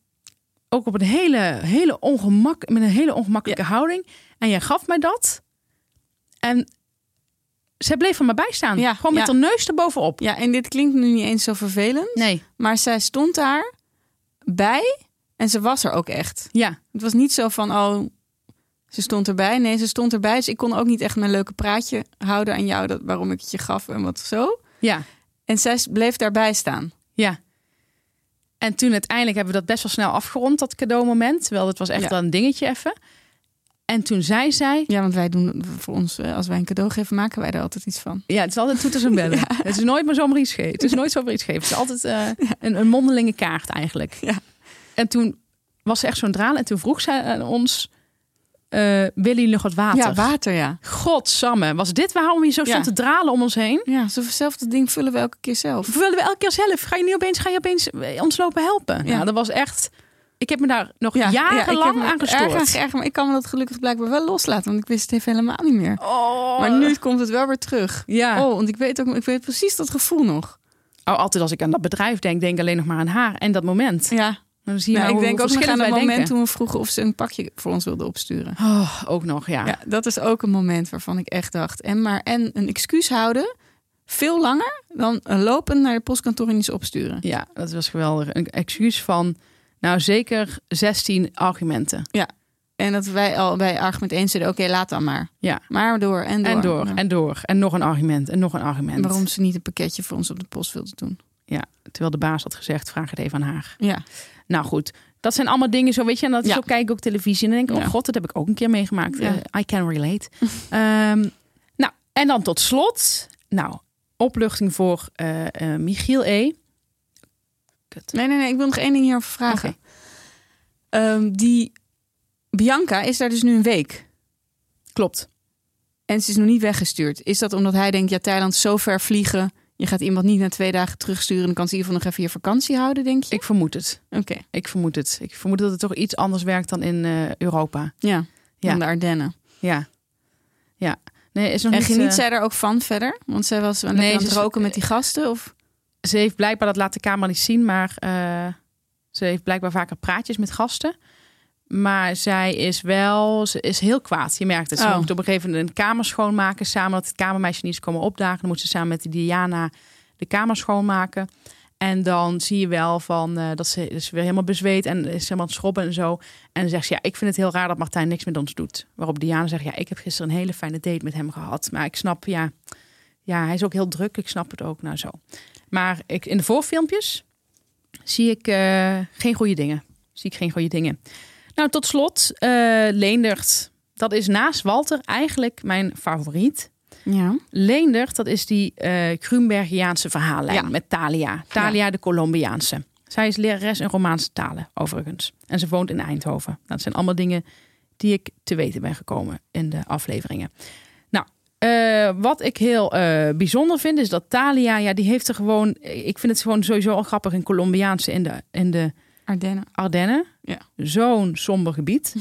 ook op een hele, hele ongemak, met een hele ongemakkelijke houding. En jij gaf mij dat. En zij bleef er maar bij staan. Ja, Gewoon met ja. haar neus erbovenop. Ja, en dit klinkt nu niet eens zo vervelend. Nee, Maar zij stond daar bij en ze was er ook echt. ja. Het was niet zo van, oh, ze stond erbij. Nee, ze stond erbij. Dus ik kon ook niet echt mijn leuke praatje houden aan jou. Dat, waarom ik het je gaf en wat zo. Ja, En zij bleef daarbij staan. ja. En toen uiteindelijk hebben we dat best wel snel afgerond, dat cadeaumoment. Terwijl het was echt Ja. wel een dingetje even. En toen zei zij... Ja, want wij doen voor ons, eh, als wij een cadeau geven, maken wij er altijd iets van. Ja, het is altijd toeters en bellen. [laughs] Het is nooit maar zomaar iets geven. Het is nooit zomaar iets geven. Het is altijd eh, een, een mondelinge kaart eigenlijk. Ja. En toen was ze echt zo'n draal. En toen vroeg zij aan ons... eh willen jullie nog wat water? Ja, water, ja. Godsamme, was dit waarom je zo stond Ja. te dralen om ons heen? Ja, zo'nzelfde ding vullen we elke keer zelf. Of willen we elke keer zelf? Ga je nu opeens, ga je opeens ons lopen helpen? Ja. Ja, dat was echt... Ik heb me daar nog Ja, ja, jarenlang me aan erg gestoord. aan geërgerd, maar ik kan me dat gelukkig blijkbaar wel loslaten, want ik wist het even helemaal niet meer. Oh. Maar nu komt het wel weer terug. Ja. Oh, want ik weet ook, ik weet precies dat gevoel nog. Oh, altijd als ik aan dat bedrijf denk, denk ik alleen nog maar aan haar en dat moment. Ja, Dan zie je ja maar ik denk ook nog aan het moment denken. toen we vroegen of ze een pakje voor ons wilden opsturen. Oh, ook nog, ja. Ja, dat is ook een moment waarvan ik echt dacht. En maar en een excuus houden, veel langer dan lopen naar de postkantoor en iets opsturen. Ja, dat was geweldig. Een excuus van, nou zeker 16 argumenten. En dat wij al bij argument 1 zeiden, oké, laat dan maar. Ja. Maar door en door. En door, Ja. en door. En nog een argument, en nog een argument. Waarom ze niet een pakketje voor ons op de post wilden doen. Ja, terwijl de baas had gezegd, vraag het even aan haar. Ja, Nou goed, dat zijn allemaal dingen zo, weet je. En dat Ja. zo kijk ik ook televisie en dan denk ik, oh god, dat heb ik ook een keer meegemaakt. Eh, I can relate. [laughs] Ehm, nou, en dan tot slot, nou, opluchting voor eh, eh, Michiel E. Kut. nee, nee, nee, ik wil nog één ding hierover vragen. Ehm, die Bianca is daar dus nu een week. Klopt. En ze is nog niet weggestuurd. Is dat omdat hij denkt, ja, Thailand zo ver vliegen. Je gaat iemand niet na twee dagen terugsturen. Dan kan ze in ieder geval nog even je vakantie houden, denk je? Ik vermoed het. Oké, Ik vermoed het. Ik vermoed dat het toch iets anders werkt dan in eh, Europa. ja. Ja. De Ardennen. Ja. Ja. Nee, is nog En niet, geniet eh, zij er ook van verder? Want zij was wel Nee, lekker aan ze het roken met die gasten? Of? Ze heeft blijkbaar, dat laat de camera niet zien, maar eh, ze heeft blijkbaar vaker praatjes met gasten. Maar zij is wel, ze is heel kwaad. Je merkt het. Ze Oh. moet op een gegeven moment een kamer schoonmaken. Samen dat het kamermeisje niet is komen opdagen. Dan moet ze samen met Diana de kamer schoonmaken. En dan zie je wel van eh, dat ze is weer helemaal bezweet en is helemaal aan het schrobben en zo. En dan zegt ze, ja, ik vind het heel raar dat Martijn niks met ons doet. Waarop Diana zegt, ja, ik heb gisteren een hele fijne date met hem gehad. Maar ik snap, ja, ja hij is ook heel druk. Ik snap het ook, nou zo. Maar ik, in de voorfilmpjes zie ik eh, geen goede dingen. Zie ik geen goede dingen. Nou, tot slot, eh Leendert. Dat is naast Walter eigenlijk mijn favoriet. Ja. Leendert, dat is die eh Grunbergiaanse verhaallijn Ja. met Thalia. Thalia de Colombiaanse. Zij is lerares in Romaanse talen, overigens. En ze woont in Eindhoven. Dat zijn allemaal dingen die ik te weten ben gekomen in de afleveringen. Nou, eh, wat ik heel bijzonder vind, is dat Thalia, ja, die heeft er gewoon... Ik vind het gewoon sowieso al grappig in Colombiaanse in de, in de Ardennen. Ardennen. Ja. Zo'n somber gebied. [laughs]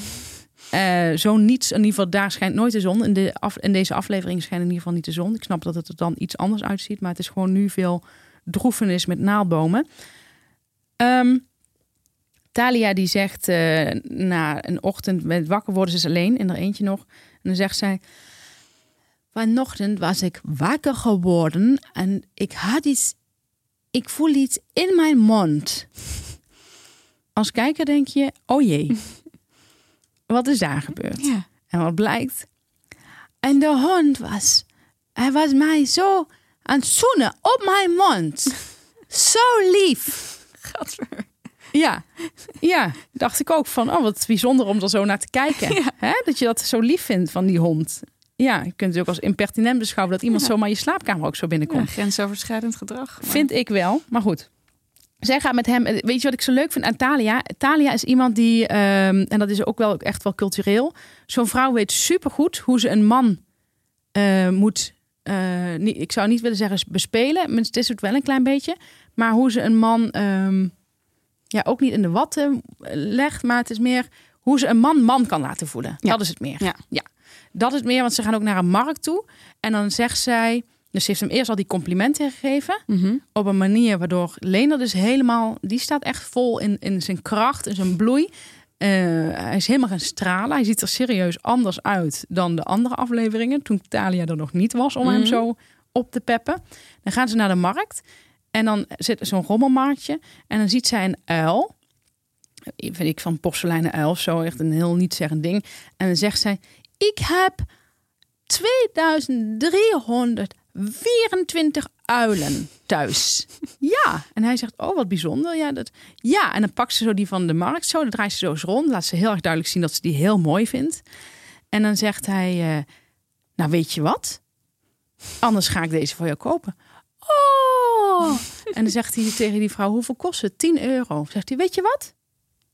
Eh Zo'n niets, in ieder geval daar schijnt nooit de zon. In, de af, in deze aflevering schijnt in ieder geval niet de zon. Ik snap dat het er dan iets anders uitziet, maar het is gewoon nu veel droefenis met naaldbomen. Ehm, Talia die zegt eh, na een ochtend met wakker worden, ze is alleen in haar eentje nog. En dan zegt zij, vanochtend was ik wakker geworden en ik had iets, ik voel iets in mijn mond. Als kijker denk je, oh jee, [laughs] wat is daar gebeurd? Ja. En wat blijkt? En de hond was, hij was mij zo aan het zoenen op mijn mond. [laughs] Zo lief. Gadver. Ja, ja, dacht ik ook van, oh wat bijzonder om er zo naar te kijken. [laughs] Ja. Hè? Dat je dat zo lief vindt van die hond. Ja, je kunt het ook als impertinent beschouwen dat iemand Ja. zomaar je slaapkamer ook zo Ja, binnenkomt. grensoverschrijdend gedrag. maar- Vind ik wel, maar goed. Zij gaat met hem. Weet je wat ik zo leuk vind aan Talia? Talia is iemand die, ehm, en dat is ook wel echt wel cultureel. Zo'n vrouw weet supergoed hoe ze een man eh, moet. eh, niet, ik zou niet willen zeggen bespelen, het is het wel een klein beetje. Maar hoe ze een man ehm, ja, ook niet in de watten legt, maar het is meer hoe ze een man man kan laten voelen. Ja. Dat is het meer. Ja. Dat is het meer, want ze gaan ook naar een markt toe. En dan zegt zij, dus ze heeft hem eerst al die complimenten gegeven Mhm. op een manier waardoor Lena dus helemaal, die staat echt vol in, in zijn kracht, in zijn bloei. Eh, hij is helemaal gaan stralen. Hij ziet er serieus anders uit dan de andere afleveringen. Toen Talia er nog niet was om hem Mhm. zo op te peppen. Dan gaan ze naar de markt. En dan zit er zo'n rommelmarktje. En dan ziet zij een uil. Vind ik van porseleinen uil of zo. Echt een heel niet zeggend ding. En dan zegt zij... Ik heb 2324 uilen thuis. Ja. En hij zegt, oh wat bijzonder. Ja, dat... ja, en dan pakt ze zo die van de markt zo. Dan draait ze zo eens rond. Laat ze heel erg duidelijk zien dat ze die heel mooi vindt. En dan zegt hij, eh, nou weet je wat? Anders ga ik deze voor jou kopen. Oh! En dan zegt hij tegen die vrouw, hoeveel kost het? 10 euro. Zegt hij, weet je wat?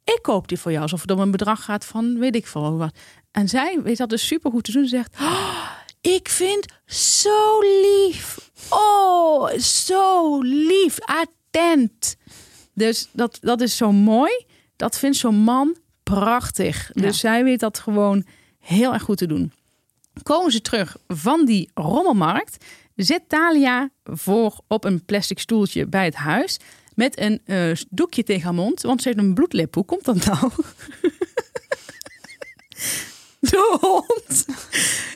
Ik koop die voor jou. Alsof het om een bedrag gaat van, weet ik veel wat. En zij weet dat dus super goed te doen. Ze zegt, oh, ik vind zo lief. Oh, zo lief. Attent. Dus dat, dat is zo mooi. Dat vindt zo'n man prachtig. Ja. Dus zij weet dat gewoon heel erg goed te doen. Komen ze terug van die rommelmarkt, zit Talia voor op een plastic stoeltje bij het huis met een eh, doekje tegen haar mond, want ze heeft een bloedlip. Hoe komt dat nou? [laughs] De hond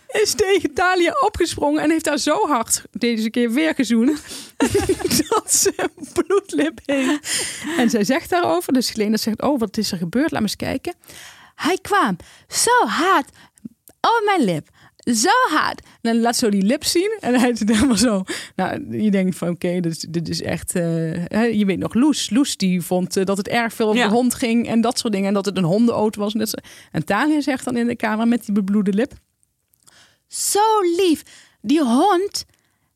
is tegen Talia opgesprongen en heeft haar zo hard deze keer weer gezoend [laughs] dat ze een bloedlip heeft. En zij zegt daarover, dus Helena zegt, oh wat is er gebeurd? Laat me eens kijken. Hij kwam zo hard op mijn lip. Zo hard. En dan laat zo die lip zien. En hij zit helemaal zo. Nou, je denkt van oké, dit, is- dit is echt... eh, je weet nog, Loes. Loes die vond eh, dat het erg veel om Ja. de hond ging. En dat soort dingen. En dat het een hondenauto was. En, dat en Talia zegt dan in de kamer met die bebloede lip. Zo lief. Die hond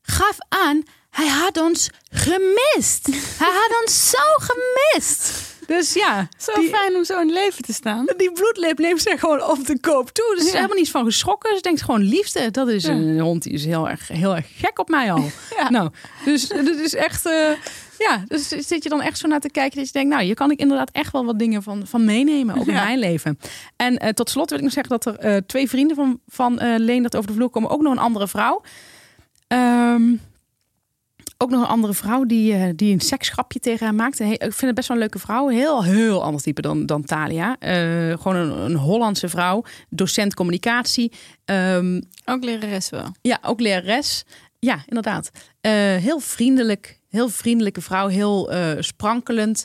gaf aan... Hij had ons gemist. Hij had ons zo gemist. Dus ja, Zo die- fijn om zo in het leven te staan. die bloedlip neemt ze gewoon op de koop toe. Dus ze is helemaal niet van geschrokken. Ze denkt gewoon liefde. Dat is een hond die is heel erg, heel erg gek op mij al. [laughs] Ja. Nou, dus dat is echt... eh, ja, dus zit je dan echt zo naar te kijken dat je denkt... nou, hier kan ik inderdaad echt wel wat dingen van, van meenemen. Ook in Ja. mijn leven. En eh, tot slot wil ik nog zeggen dat er eh, twee vrienden van, van eh Leendert over de vloer komen. Ook nog een andere vrouw. Ehm, ook nog een andere vrouw die, eh, die een seksgrapje tegen haar maakt. Ik vind het best wel een leuke vrouw. Heel, heel anders type dan, dan Talia. Eh, gewoon een, een Hollandse vrouw. Docent communicatie. Ehm, Ook lerares wel. ja, ook lerares. Ja, inderdaad. Eh, heel vriendelijk. Heel vriendelijke vrouw. Heel sprankelend.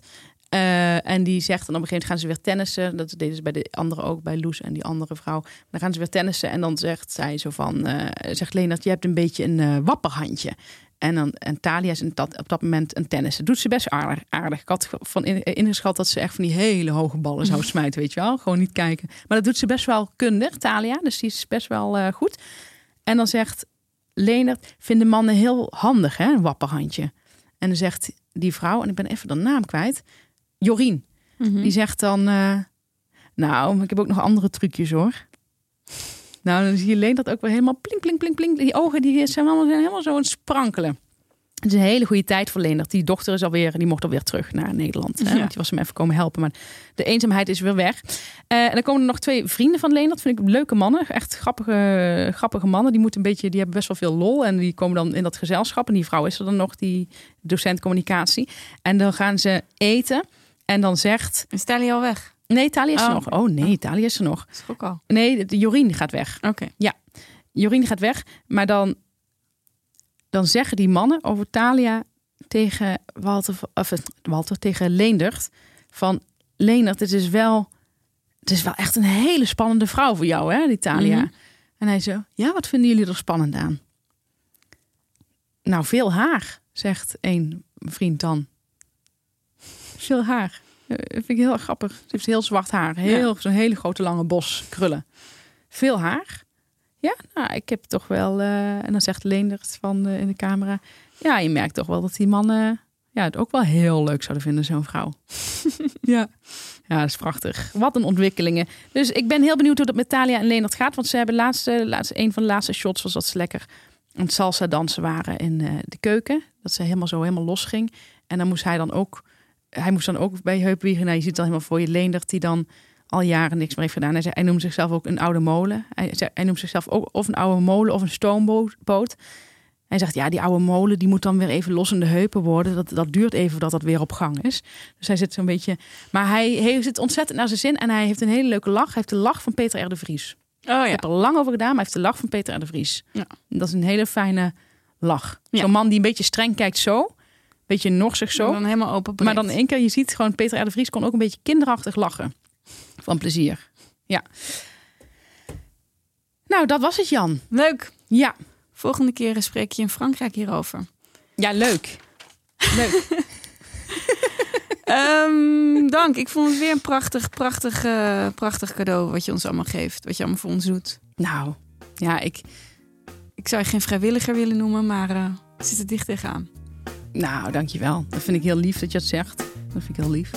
Eh, en die zegt dan op een gegeven moment gaan ze weer tennissen. Dat deden ze bij de andere ook, bij Loes en die andere vrouw. Dan gaan ze weer tennissen en dan zegt zij zo van... eh, zegt Leonard, je hebt een beetje een eh, wapperhandje. En, dan, en Talia is dat, op dat moment een tennissen. Doet ze best aardig. aardig. Ik had van in, ingeschat dat ze echt van die hele hoge ballen zou [laughs] smijten, weet je wel. Gewoon niet kijken. Maar dat doet ze best wel kundig, Talia. Dus die is best wel goed. En dan zegt Leonard, vinden mannen heel handig, hè, een wapperhandje. En dan zegt die vrouw, en ik ben even de naam kwijt, Jorien. Mhm. Die zegt dan, eh, nou, ik heb ook nog andere trucjes hoor. Nou, dan zie je alleen dat ook weer helemaal plink, plink, plink, plink. Die ogen die zijn allemaal zijn helemaal zo aan het sprankelen. Het is een hele goede tijd voor Leendert. Die dochter is alweer, die mocht alweer terug naar Nederland. Hè? Ja. Want die was hem even komen helpen. Maar de eenzaamheid is weer weg. Eh, en dan komen er nog twee vrienden van Leendert. Vind ik leuke mannen. Echt grappige, grappige mannen. Die, moeten een beetje, die hebben best wel veel lol. En die komen dan in dat gezelschap. En die vrouw is er dan nog, die docent communicatie. En dan gaan ze eten. En dan zegt... Is Thalia al weg? Nee, Thalia is er Oh, nog. oké. Oh nee, Thalia is er nog. Dat is ook al. Nee, de Jorien gaat weg. Oké. Jorien gaat weg. Maar dan, dan zeggen die mannen over Thalia tegen Walter, of, eh, Walter tegen Leendert van Leendert, het is wel, het is wel echt een hele spannende vrouw voor jou, hè, die Thalia. Mhm. En hij zo, ja, wat vinden jullie er spannend aan? Nou, veel haar, zegt een vriend dan. Veel haar. Eh, vind ik heel erg grappig. Ze heeft heel zwart haar. Heel, Zo'n hele grote lange bos krullen. Veel haar. Ja, nou, ik heb toch wel... eh, en dan zegt Leendert van eh, in de camera... Ja, je merkt toch wel dat die mannen ja, het ook wel heel leuk zouden vinden, zo'n vrouw. [laughs] ja. ja, dat is prachtig. Wat een ontwikkelingen. Dus ik ben heel benieuwd hoe dat met Talia en Leendert gaat. Want ze hebben laatste, laatste, een van de laatste shots was dat ze lekker aan het salsa dansen waren in de keuken. Dat ze helemaal zo helemaal los ging. En dan moest hij dan ook... Hij moest dan ook bij Heupwiegen... Nou, je ziet het al helemaal voor je Leendert die dan al jaren niks meer heeft gedaan. Hij, zei, hij noemt zichzelf ook een oude molen. Hij, zei, hij noemt zichzelf ook of een oude molen of een stoomboot. Hij zegt, ja, die oude molen die moet dan weer even los in de heupen worden. Dat, dat duurt even voordat dat weer op gang is. Dus hij zit zo'n beetje... Maar hij heeft het ontzettend naar zijn zin. En hij heeft een hele leuke lach. Hij heeft de lach van Peter R. de Vries. Oh Ik heb er lang over gedaan, maar hij heeft de lach van Peter R. de Vries. Ja. Dat is een hele fijne lach. Ja. Zo'n man die een beetje streng kijkt zo. Beetje norsig zo. Dan helemaal open. Maar dan één keer, je ziet gewoon, Peter R. de Vries kon ook een beetje kinderachtig lachen. Van plezier. Ja. Nou, dat was het, Jan. Leuk. Ja. Volgende keer spreek je in Frankrijk hierover. Ja, leuk. Leuk. [laughs] Ehm, dank. Ik vond het weer een prachtig, prachtig, eh, prachtig cadeau wat je ons allemaal geeft. Wat je allemaal voor ons doet. nou, ja, ik... Ik zou je geen vrijwilliger willen noemen, maar het zit er dicht tegenaan. Nou, dankjewel. Dat vind ik heel lief dat je het zegt. Dat vind ik heel lief.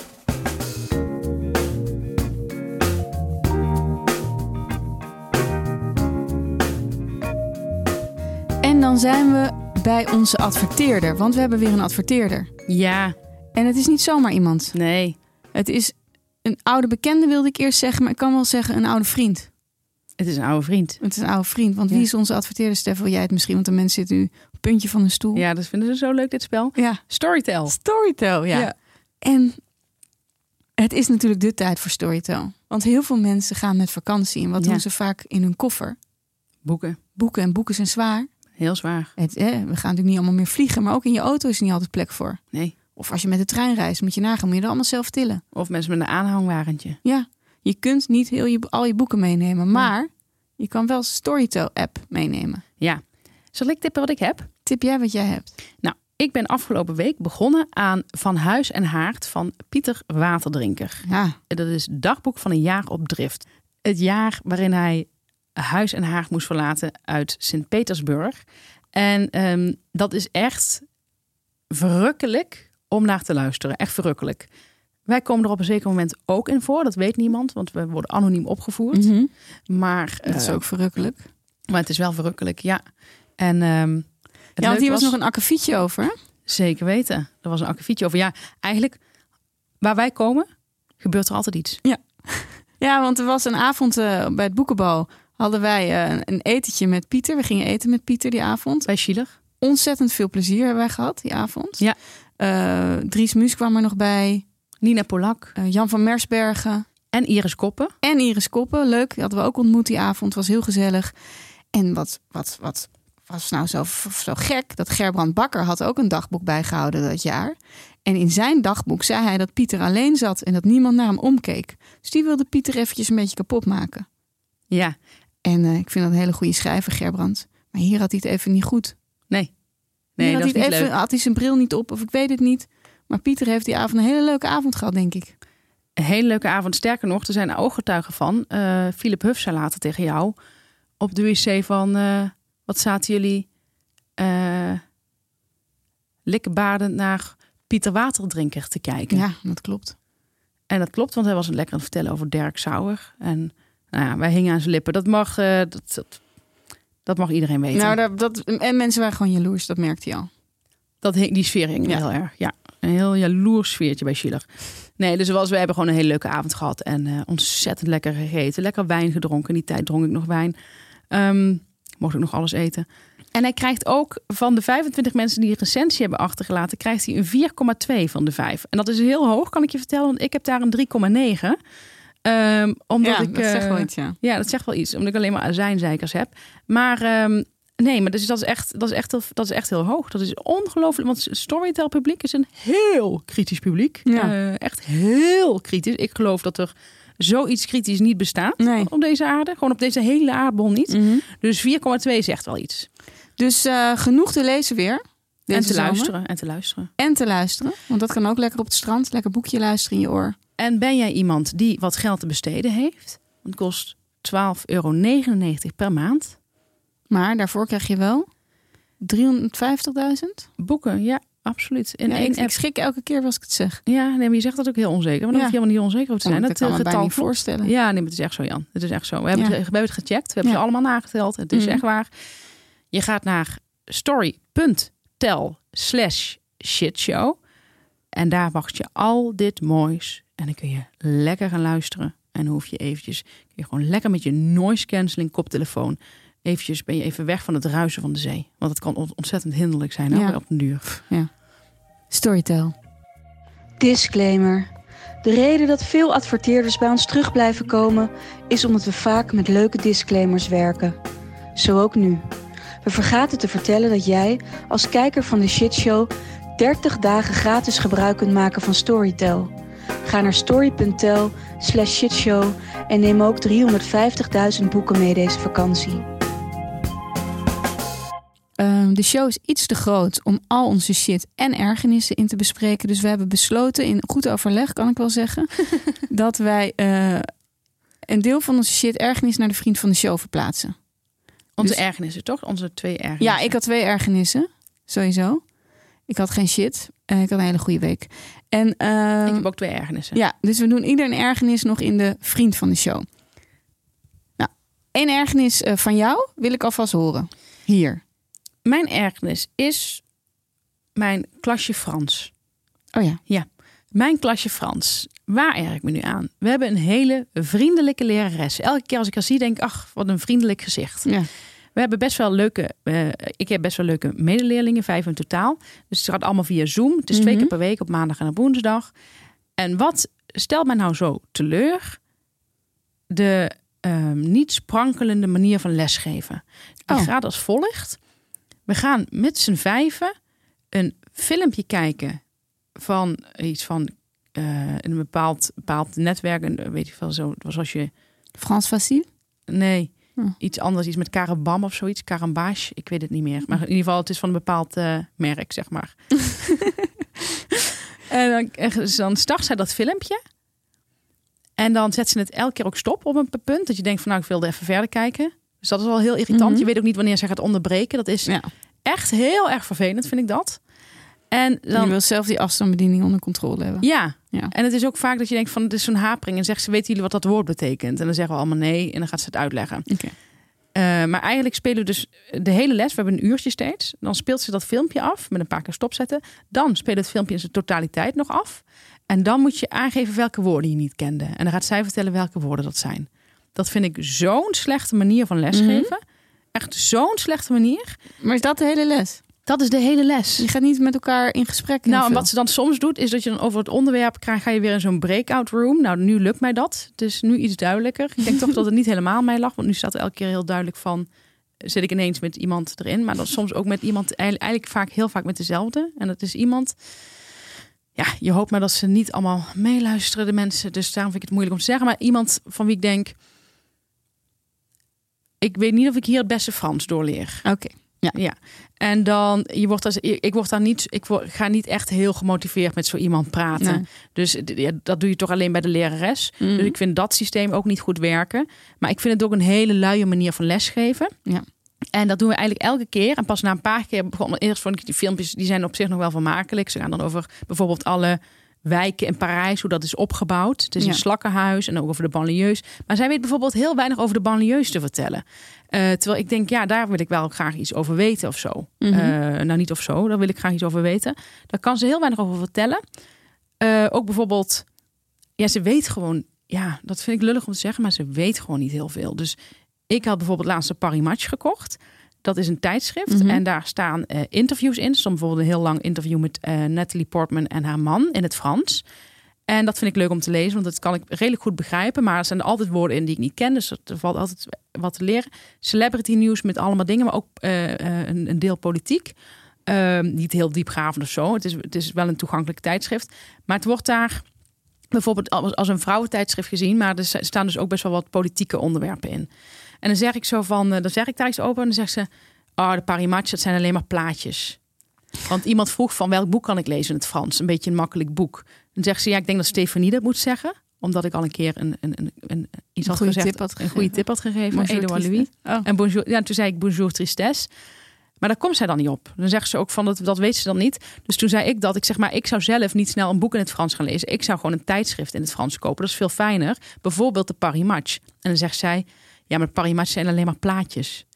En dan zijn we bij onze adverteerder. Want we hebben weer een adverteerder. Ja, En het is niet zomaar iemand. nee. Het is een oude bekende, wilde ik eerst zeggen. Maar ik kan wel zeggen een oude vriend. Het is een oude vriend. Het is een oude vriend. Want wie is onze adverteerder, Stef? Wil jij het misschien? Want de mensen zitten nu puntje van een stoel. Ja, dat vinden ze zo leuk, dit spel. ja. Storytel. Storytel, ja. Ja. En het is natuurlijk de tijd voor Storytel. Want heel veel mensen gaan met vakantie. En wat Ja. doen ze vaak in hun koffer? Boeken. Boeken. En boeken zijn zwaar. Heel zwaar. Het, eh, we gaan natuurlijk niet allemaal meer vliegen. Maar ook in je auto is er niet altijd plek voor. Nee. Of als je met de trein reist, moet je nagaan. Moet je er allemaal zelf tillen. Of mensen met een aanhangwagentje. Ja, je kunt niet heel je, al je boeken meenemen. Maar je kan wel Storytel-app meenemen. Ja. Zal ik tippen wat ik heb? Tip jij wat jij hebt? Nou, ik ben afgelopen week begonnen aan Van Huis en Haard van Pieter Waterdrinker. Ja, Dat is het dagboek van een jaar op drift. Het jaar waarin hij huis en haard moest verlaten uit Sint-Petersburg. En ehm, dat is echt verrukkelijk om naar te luisteren. Echt verrukkelijk. Wij komen er op een zeker moment ook in voor. Dat weet niemand, want we worden anoniem opgevoerd. Mhm. Maar, dat is eh, ook verrukkelijk. maar het is wel verrukkelijk, ja. En ehm, het Ja, want leuke hier was nog een akkefietje over. Zeker weten. Er was een akkefietje over. Ja, eigenlijk, waar wij komen, gebeurt er altijd iets. Ja, want er was een avond eh, bij het boekenbal. Hadden wij eh, een etentje met Pieter. We gingen eten met Pieter die avond. Bij Schiller. Ontzettend veel plezier hebben wij gehad die avond. Ja. Eh, Dries Muus kwam er nog bij. Nina Polak Jan van Mersbergen. en Iris Koppen. En Iris Koppen. Leuk. Die hadden we ook ontmoet die avond. Was heel gezellig. En wat, wat, wat was nou zo, zo gek? Dat Gerbrand Bakker had ook een dagboek bijgehouden dat jaar. En in zijn dagboek zei hij dat Pieter alleen zat en dat niemand naar hem omkeek. Dus die wilde Pieter eventjes een beetje kapot maken. Ja, En eh, ik vind dat een hele goede schrijver, Gerbrand. Maar hier had hij het even niet goed. nee. Nee, had dat is hij even, leuk. had hij zijn bril niet op, of ik weet het niet. Maar Pieter heeft die avond een hele leuke avond gehad, denk ik. Een hele leuke avond. Sterker nog, er zijn ooggetuigen van. Eh Philip Huff zei later tegen jou op de wc van... eh, wat zaten jullie eh likkenbaardend naar Pieter Waterdrinker te kijken. Ja, dat klopt. En dat klopt, want hij was lekker aan het vertellen over Dirk Sauer. En nou ja, wij hingen aan zijn lippen. Dat mag, eh, dat, dat, dat mag iedereen weten. Nou, dat, dat, en mensen waren gewoon jaloers, dat merkte je al. Dat hing, die sfeer hing Ja. heel erg. Ja, een heel jaloers sfeertje bij Schiller. Nee, dus was, we hebben gewoon een hele leuke avond gehad. En eh, ontzettend lekker gegeten. Lekker wijn gedronken. In die tijd dronk ik nog wijn. Ehm, mocht ik nog alles eten. En hij krijgt ook van de 25 mensen die een recensie hebben achtergelaten, krijgt hij een 4,2 van de 5. En dat is heel hoog, kan ik je vertellen, want ik heb daar een 3,9. Ehm omdat ja, ik, dat zegt eh, wel iets, ja. Ja, dat zegt wel iets, omdat ik alleen maar azijnzeikers heb. Maar ehm, nee, maar dus dat, is echt, dat, is echt heel, dat is echt heel hoog. Dat is ongelooflijk, want Storytel publiek is een heel kritisch publiek. Ja. Eh, echt heel kritisch. Ik geloof dat er zoiets kritisch niet bestaat Nee. op deze aarde. Gewoon op deze hele aardbol niet. Mhm. Dus 4,2 zegt wel iets. Dus eh, genoeg te lezen weer. En te zomer. luisteren. En te luisteren. En te luisteren. Want dat kan ook lekker op het strand. Lekker boekje luisteren in je oor. En ben jij iemand die wat geld te besteden heeft? Het kost 12,99 euro per maand. Maar daarvoor krijg je wel 350.000. Boeken, ja, absoluut. Ja, één ik, app. ik schrik elke keer als ik het zeg. Ja, nee, maar je zegt dat ook heel onzeker. Maar dan Ja. hoef je helemaal niet onzeker over te zijn. dat dat kan eh, bijna niet voorstellen. Ja, nee, maar het is echt zo, Jan. Het is echt zo. We hebben, Ja. het, we hebben het gecheckt. We hebben Ja. ze allemaal nageteld. Het is Mhm. echt waar. Je gaat naar story.tel slash shitshow. En daar wacht je al dit moois. En dan kun je lekker gaan luisteren. En dan hoef je eventjes, kun je gewoon lekker met je noise cancelling koptelefoon. Eventjes ben je even weg van het ruisen van de zee. Want het kan on- ontzettend hinderlijk zijn hè, Ja. op den duur. Storytel. Disclaimer. De reden dat veel adverteerders bij ons terug blijven komen is omdat we vaak met leuke disclaimers werken. Zo ook nu. We vergaten te vertellen dat jij als kijker van de shitshow 30 dagen gratis gebruik kunt maken van Storytel. Ga naar story.tel slash shitshow en neem ook 350.000 boeken mee deze vakantie. Ehm, de show is iets te groot om al onze shit en ergernissen in te bespreken. Dus we hebben besloten, in goed overleg kan ik wel zeggen, [laughs] dat wij eh, een deel van onze shit ergernis naar de vriend van de show verplaatsen. Onze Dus- ergernissen, toch? Onze twee ergernissen. Ja, ik had twee ergernissen, sowieso. Ik had geen shit. Ik had een hele goede week. En ehm, Ik heb ook twee ergernissen. ja, dus we doen ieder een ergernis nog in de vriend van de show. Nou, één ergernis eh, van jou wil ik alvast horen. Hier. Mijn ergernis is mijn klasje Frans. Oh ja. Mijn klasje Frans. Waar erg ik me nu aan? We hebben een hele vriendelijke lerares. Elke keer als ik haar zie, denk ik, ach, wat een vriendelijk gezicht. ja. We hebben best wel leuke, eh, ik heb best wel leuke medeleerlingen, vijf in totaal. Dus het gaat allemaal via Zoom. Het is twee Mhm. keer per week, op maandag en op woensdag. En wat stelt mij nou zo teleur? De ehm, niet sprankelende manier van lesgeven. Die Oh. gaat als volgt. We gaan met z'n vijven een filmpje kijken van iets van eh, een bepaald, bepaald netwerk. En weet je wel, zo, zoals je Frans Facile? Nee, Hm. iets anders. Iets met karabam of zoiets. Karambage, ik weet het niet meer. Maar in ieder geval, het is van een bepaald eh, merk, zeg maar. [laughs] en dan, en dan start zij dat filmpje. En dan zet ze het elke keer ook stop op een punt. Dat je denkt van, nou, ik wilde even verder kijken. Dus dat is wel heel irritant. Mhm. Je weet ook niet wanneer ze gaat onderbreken. Dat is Ja. echt heel erg vervelend, vind ik dat. En Je dan, wil zelf die afstandsbediening onder controle hebben. ja. Ja. En het is ook vaak dat je denkt van, het is zo'n hapering. En zegt ze, weten jullie wat dat woord betekent? En dan zeggen we allemaal nee. En dan gaat ze het uitleggen. Eh, maar eigenlijk spelen we dus de hele les. We hebben een uurtje steeds. Dan speelt ze dat filmpje af met een paar keer stopzetten. Dan speelt het filmpje in zijn totaliteit nog af. En dan moet je aangeven welke woorden je niet kende. En dan gaat zij vertellen welke woorden dat zijn. Dat vind ik zo'n slechte manier van lesgeven. Echt zo'n slechte manier. Maar is dat de hele les? Dat is de hele les. Je gaat niet met elkaar in gesprek. Nou, en wat ze dan soms doet, is dat je dan over het onderwerp krijgt, ga je weer in zo'n breakout room. Nou, nu lukt mij dat. Het is nu iets duidelijker. Ik denk toch dat het niet helemaal mij lag, want nu staat er elke keer heel duidelijk van, zit ik ineens met iemand erin, maar dan soms ook met iemand, eigenlijk eigenlijk vaak heel vaak met dezelfde. En dat is iemand, ja, je hoopt maar dat ze niet allemaal meeluisteren, de mensen. Dus daarom vind ik het moeilijk om te zeggen, maar iemand van wie ik denk, ik weet niet of ik hier het beste Frans doorleer. Oké. Ja, en dan, je wordt als, ik word daar niet, ik word, ga niet echt heel gemotiveerd met zo iemand praten. Nee. Dus ja, dat doe je toch alleen bij de lerares. Mhm. Dus ik vind dat systeem ook niet goed werken. Maar ik vind het ook een hele luie manier van lesgeven. Ja. En dat doen we eigenlijk elke keer. En pas na een paar keer begonnen. Eerst vond ik die filmpjes, die zijn op zich nog wel vermakelijk. Ze gaan dan over bijvoorbeeld alle wijken in Parijs, hoe dat is opgebouwd. Het is Ja. een slakkenhuis en ook over de banlieues. Maar zij weet bijvoorbeeld heel weinig over de banlieues te vertellen. Eh, terwijl ik denk, ja, daar wil ik wel graag iets over weten of zo. Mhm. Eh, nou, niet of zo, daar wil ik graag iets over weten. Daar kan ze heel weinig over vertellen. Eh, ook bijvoorbeeld, ja, ze weet gewoon, ja, dat vind ik lullig om te zeggen, maar ze weet gewoon niet heel veel. Dus ik had bijvoorbeeld laatst een Paris Match gekocht. Dat is een tijdschrift Mhm. en daar staan eh, interviews in. Soms bijvoorbeeld een heel lang interview met eh, Natalie Portman en haar man in het Frans. En dat vind ik leuk om te lezen, want dat kan ik redelijk goed begrijpen. Maar er zijn altijd woorden in die ik niet ken, dus er valt altijd wat te leren. Celebrity nieuws met allemaal dingen, maar ook eh, een, een deel politiek. Ehm, niet heel diepgravend of zo. Het is, het is wel een toegankelijk tijdschrift. Maar het wordt daar bijvoorbeeld als een vrouwentijdschrift gezien. Maar er staan dus ook best wel wat politieke onderwerpen in. En dan zeg ik zo van, eh, dan zeg ik daar iets over en dan zegt ze, oh, de Parimatch, dat zijn alleen maar plaatjes. Want iemand vroeg van welk boek kan ik lezen in het Frans? Een beetje een makkelijk boek. Dan zegt ze, ja, ik denk dat Stefanie dat moet zeggen. Omdat ik al een keer een, een, een, een iets had gezegd. tip had een goede tip had gegeven. Bonjour Edouard Louis. Oh. En bonjour, ja, toen zei ik bonjour tristesse. Maar daar komt zij dan niet op. Dan zegt ze ook van dat, dat weet ze dan niet. Dus toen zei ik dat. Ik zeg maar, ik zou zelf niet snel een boek in het Frans gaan lezen. Ik zou gewoon een tijdschrift in het Frans kopen. Dat is veel fijner. Bijvoorbeeld de Paris Match. En dan zegt zij, ja, maar Match zijn alleen maar plaatjes.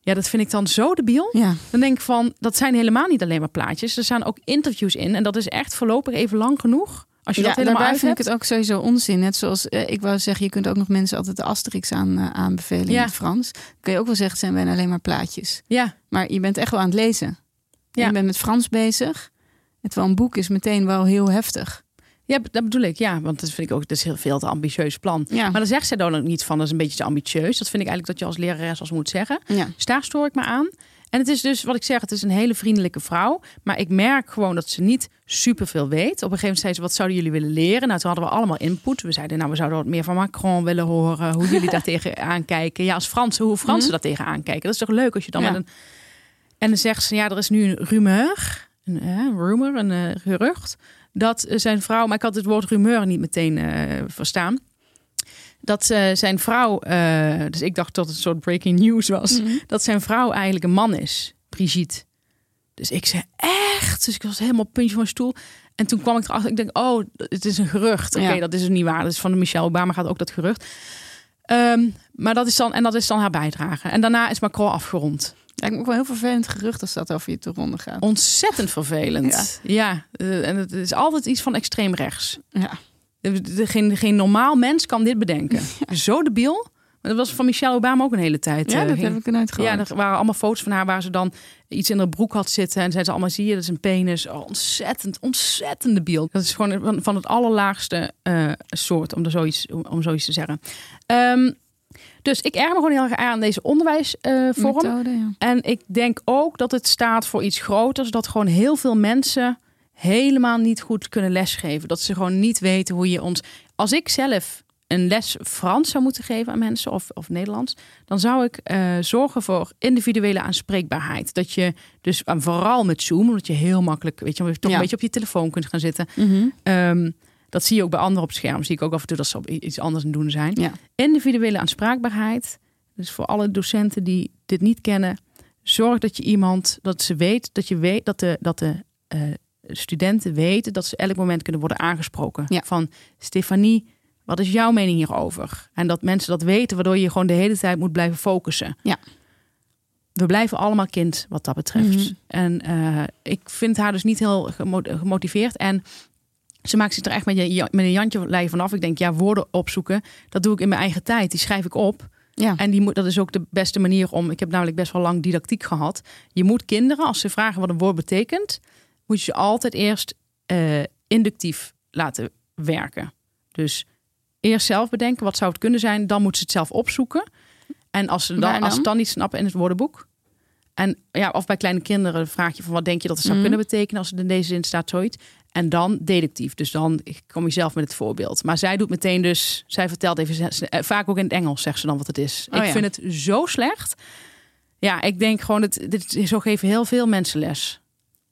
Ja, dat vind ik dan zo debiel. Ja. Dan denk ik van, dat zijn helemaal niet alleen maar plaatjes. Er staan ook interviews in. En dat is echt voorlopig even lang genoeg. Als je ja, dat helemaal daarbij uit vind hebt. ik het ook sowieso onzin. Net zoals eh, ik wou zeggen, je kunt ook nog mensen altijd de Asterix aan, eh, aanbevelen in het Frans. Dan kun je ook wel zeggen, het zijn bijna alleen maar plaatjes. Ja, Maar je bent echt wel aan het lezen. En. Je bent met Frans bezig. En Terwijl een boek is meteen wel heel heftig. Ja, dat bedoel ik. Ja, want dat vind ik ook dat is heel veel te ambitieus plan. Ja. Maar dan zegt zij dan ook niet van, dat is een beetje te ambitieus. Dat vind ik eigenlijk dat je als lerares als moet zeggen. ja. Dus daar stoor ik me aan. En het is dus, wat ik zeg, het is een hele vriendelijke vrouw. Maar ik merk gewoon dat ze niet superveel weet. Op een gegeven moment zei ze, wat zouden jullie willen leren? Nou, toen hadden we allemaal input. We zeiden, nou, we zouden wat meer van Macron willen horen. Hoe jullie daar [laughs] tegen aankijken. Ja, als Fransen, hoe Fransen Mhm. daar tegen aankijken. Dat is toch leuk als je dan Ja. met een... En dan zegt ze, ja, er is nu een rumeur. Een eh, rumor, een eh, gerucht. Dat eh, zijn vrouw, maar ik had het woord rumeur niet meteen eh, verstaan. Dat eh, zijn vrouw, dus ik dacht dat het een soort breaking news was Mhm. dat zijn vrouw eigenlijk een man is, Brigitte. Dus ik zei echt, dus ik was helemaal puntje van mijn stoel. En toen kwam ik erachter, ik denk, oh, het is een gerucht. Oké, Ja. dat is dus niet waar. Dat is van de Michelle Obama gaat ook dat gerucht. Ehm, maar dat is dan, en dat is dan haar bijdrage. En daarna is Macron afgerond. Lijkt me ook wel heel vervelend gerucht als dat over je te ronde gaat. Ontzettend vervelend. Ja, eh, en het is altijd iets van extreem rechts. Ja. Geen, geen normaal mens kan dit bedenken. [laughs] Zo debiel. Maar dat was van Michelle Obama ook een hele tijd. ja, eh, dat ging- heb ik nooit gehoord. Ja, er waren allemaal foto's van haar waar ze dan iets in haar broek had zitten. En zei ze allemaal, zie je, dat is een penis. Oh, ontzettend, ontzettend debiel. Dat is gewoon van, van het allerlaagste eh, soort, om, er zoiets, om, om zoiets te zeggen. Ehm, dus ik erg me gewoon heel erg aan deze onderwijsvorm. Methode, ja. en ik denk ook dat het staat voor iets groters. Dat gewoon heel veel mensen helemaal niet goed kunnen lesgeven. Dat ze gewoon niet weten hoe je ons... Als ik zelf een les Frans zou moeten geven aan mensen of, of Nederlands, dan zou ik eh, zorgen voor individuele aanspreekbaarheid. Dat je dus en vooral met Zoom, omdat je heel makkelijk, weet je, toch Ja. een beetje op je telefoon kunt gaan zitten. Ehm, dat zie je ook bij anderen op het scherm. Zie ik ook af en toe dat ze op iets anders aan het doen zijn. Ja. Individuele aanspraakbaarheid. Dus voor alle docenten die dit niet kennen, zorg dat je iemand, dat ze weet, dat je weet dat de, dat de eh, studenten weten dat ze elk moment kunnen worden aangesproken. Ja. Van Stefanie, wat is jouw mening hierover? En dat mensen dat weten, waardoor je gewoon de hele tijd moet blijven focussen. Ja. We blijven allemaal kind wat dat betreft. Mhm. En eh, ik vind haar dus niet heel gemo- gemotiveerd. En ze maakt zich er echt met, je, met een jantje lei vanaf. Ik denk, ja, woorden opzoeken, dat doe ik in mijn eigen tijd. Die schrijf ik op. Ja. En die moet, dat is ook de beste manier om. Ik heb namelijk best wel lang didactiek gehad. Je moet kinderen, als ze vragen wat een woord betekent, moet je ze altijd eerst eh, inductief laten werken. Dus eerst zelf bedenken wat zou het kunnen zijn, dan moeten ze het zelf opzoeken. En als ze dan, dan? als ze dan niet snappen in het woordenboek. En ja, of bij kleine kinderen vraag je van wat denk je dat het zou Mhm. kunnen betekenen als het in deze zin staat zoiets. En dan deductief. Dus dan kom je zelf met het voorbeeld. Maar zij doet meteen dus, zij vertelt even, eh, vaak ook in het Engels zegt ze dan wat het is. Oh ik ja. vind het zo slecht. Ja, ik denk gewoon, het, dit, zo geven heel veel mensen les.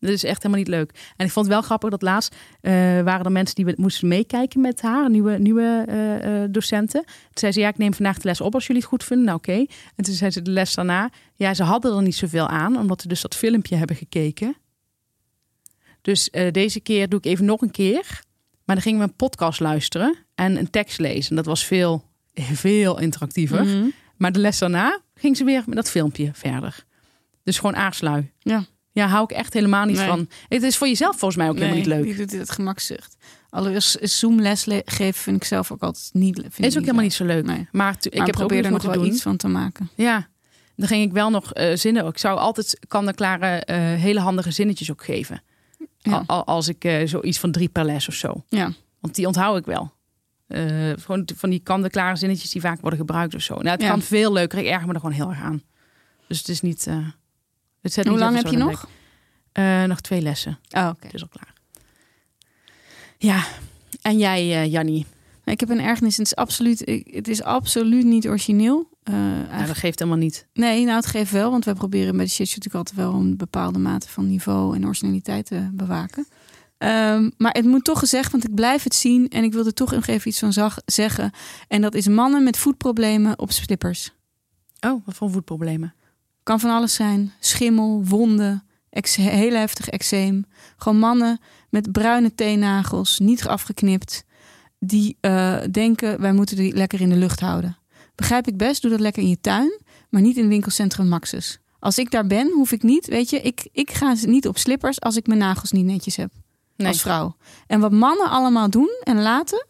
Dat is echt helemaal niet leuk. En ik vond het wel grappig dat laatst eh, waren er mensen die moesten meekijken met haar, nieuwe, nieuwe eh, docenten. Toen zei ze, ja, ik neem vandaag de les op als jullie het goed vinden. Nou, oké. En toen zei ze de les daarna, ja, ze hadden er niet zoveel aan, omdat ze dus dat filmpje hebben gekeken. Dus eh, deze keer doe ik even nog een keer. Maar dan gingen we een podcast luisteren en een tekst lezen. Dat was veel, veel interactiever. Mhm. Maar de les daarna ging ze weer met dat filmpje verder. Dus gewoon aarslui. Ja. Ja, hou ik echt helemaal niet Nee. van. Het is voor jezelf volgens mij ook helemaal niet leuk. Die doet dit gemakzucht. Allereerst Zoom les le- geven vind ik zelf ook altijd niet. Ik is ook helemaal niet zo leuk. Nee. Maar ik Maar heb er probeer er nog wel doen. iets van te maken. Ja. dan ging ik wel nog eh, zinnen. Ik zou altijd kan klare eh, hele handige zinnetjes ook geven. Ja. Al- al- als ik eh, zoiets van drie per les of zo. Ja. Want die onthoud ik wel. Eh, gewoon van die kan klare zinnetjes die vaak worden gebruikt of zo. Nou, het Ja. kan veel leuker. Ik erger me er gewoon heel erg aan. Dus het is niet. eh, het zet Hoe niet lang heb je nog? nog twee lessen. Oh, oké. Het is al klaar. Ja. En jij, Jannie? Ik heb een ergernis. Het is absoluut, het is absoluut niet origineel. Eh, Nou, eigenlijk- dat geeft helemaal niet. Nee, nou het geeft wel. Want wij proberen bij de shit natuurlijk altijd wel een bepaalde mate van niveau en originaliteit te bewaken. Ehm, maar het moet toch gezegd, want ik blijf het zien en ik wil er toch nog even iets van zag, zeggen. En dat is mannen met voetproblemen op slippers. Oh, wat voor voetproblemen? Kan van alles zijn. Schimmel, wonden, heel heftig eczeem. Gewoon mannen met bruine teennagels, niet afgeknipt. Die eh, denken, wij moeten die lekker in de lucht houden. Begrijp ik best, doe dat lekker in je tuin. Maar niet in winkelcentrum Maxus. Als ik daar ben, hoef ik niet, weet je, ik, ik ga niet op slippers als ik mijn nagels niet netjes heb. Nee. Als vrouw. En wat mannen allemaal doen en laten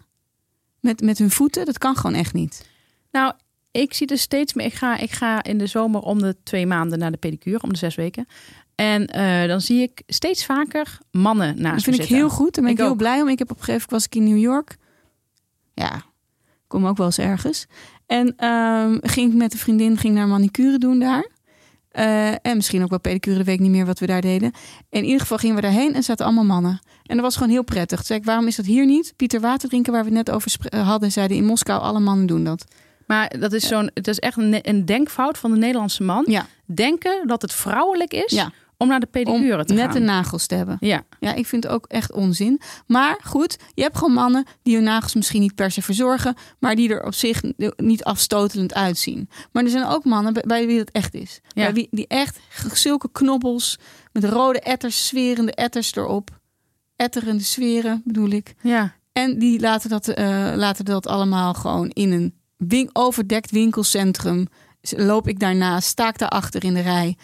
met, met hun voeten, dat kan gewoon echt niet. Nou, ik zie er steeds meer. Ik ga, ik ga in de zomer om de twee maanden naar de pedicure, om de zes weken. En eh, dan zie ik steeds vaker mannen naast Dat me vind ik zitten. heel goed. Daar ben ik, Ik heel ook. blij om. Ik heb op een gegeven moment was ik in New York. Ja, kom ook wel eens ergens. En ehm, ging ik met een vriendin ging naar manicure doen daar. Eh, en misschien ook wel pedicure, dat weet ik niet meer wat we daar deden. In ieder geval gingen we daarheen en zaten allemaal mannen. En dat was gewoon heel prettig. Toen zei ik, waarom is dat hier niet? Pieter Water drinken, waar we het net over eh, hadden, zeiden in Moskou, alle mannen doen dat. Maar dat is zo'n, het is echt een, een denkfout van de Nederlandse man. Ja, Denken dat het vrouwelijk is ja om naar de om pedicure te net gaan. de nagels te hebben. Ja, Ja, ik vind het ook echt onzin. Maar goed, je hebt gewoon mannen die hun nagels misschien niet per se verzorgen, maar die er op zich niet afstotelend uitzien. Maar er zijn ook mannen bij, bij wie het echt is. Ja. Bij wie, die echt zulke knobbels met rode etters, zwerende etters erop. Etterende zweren bedoel ik. ja. En die laten dat, eh, laten dat allemaal gewoon in een win overdekt winkelcentrum. Loop ik daarnaast, sta ik daarachter in de rij.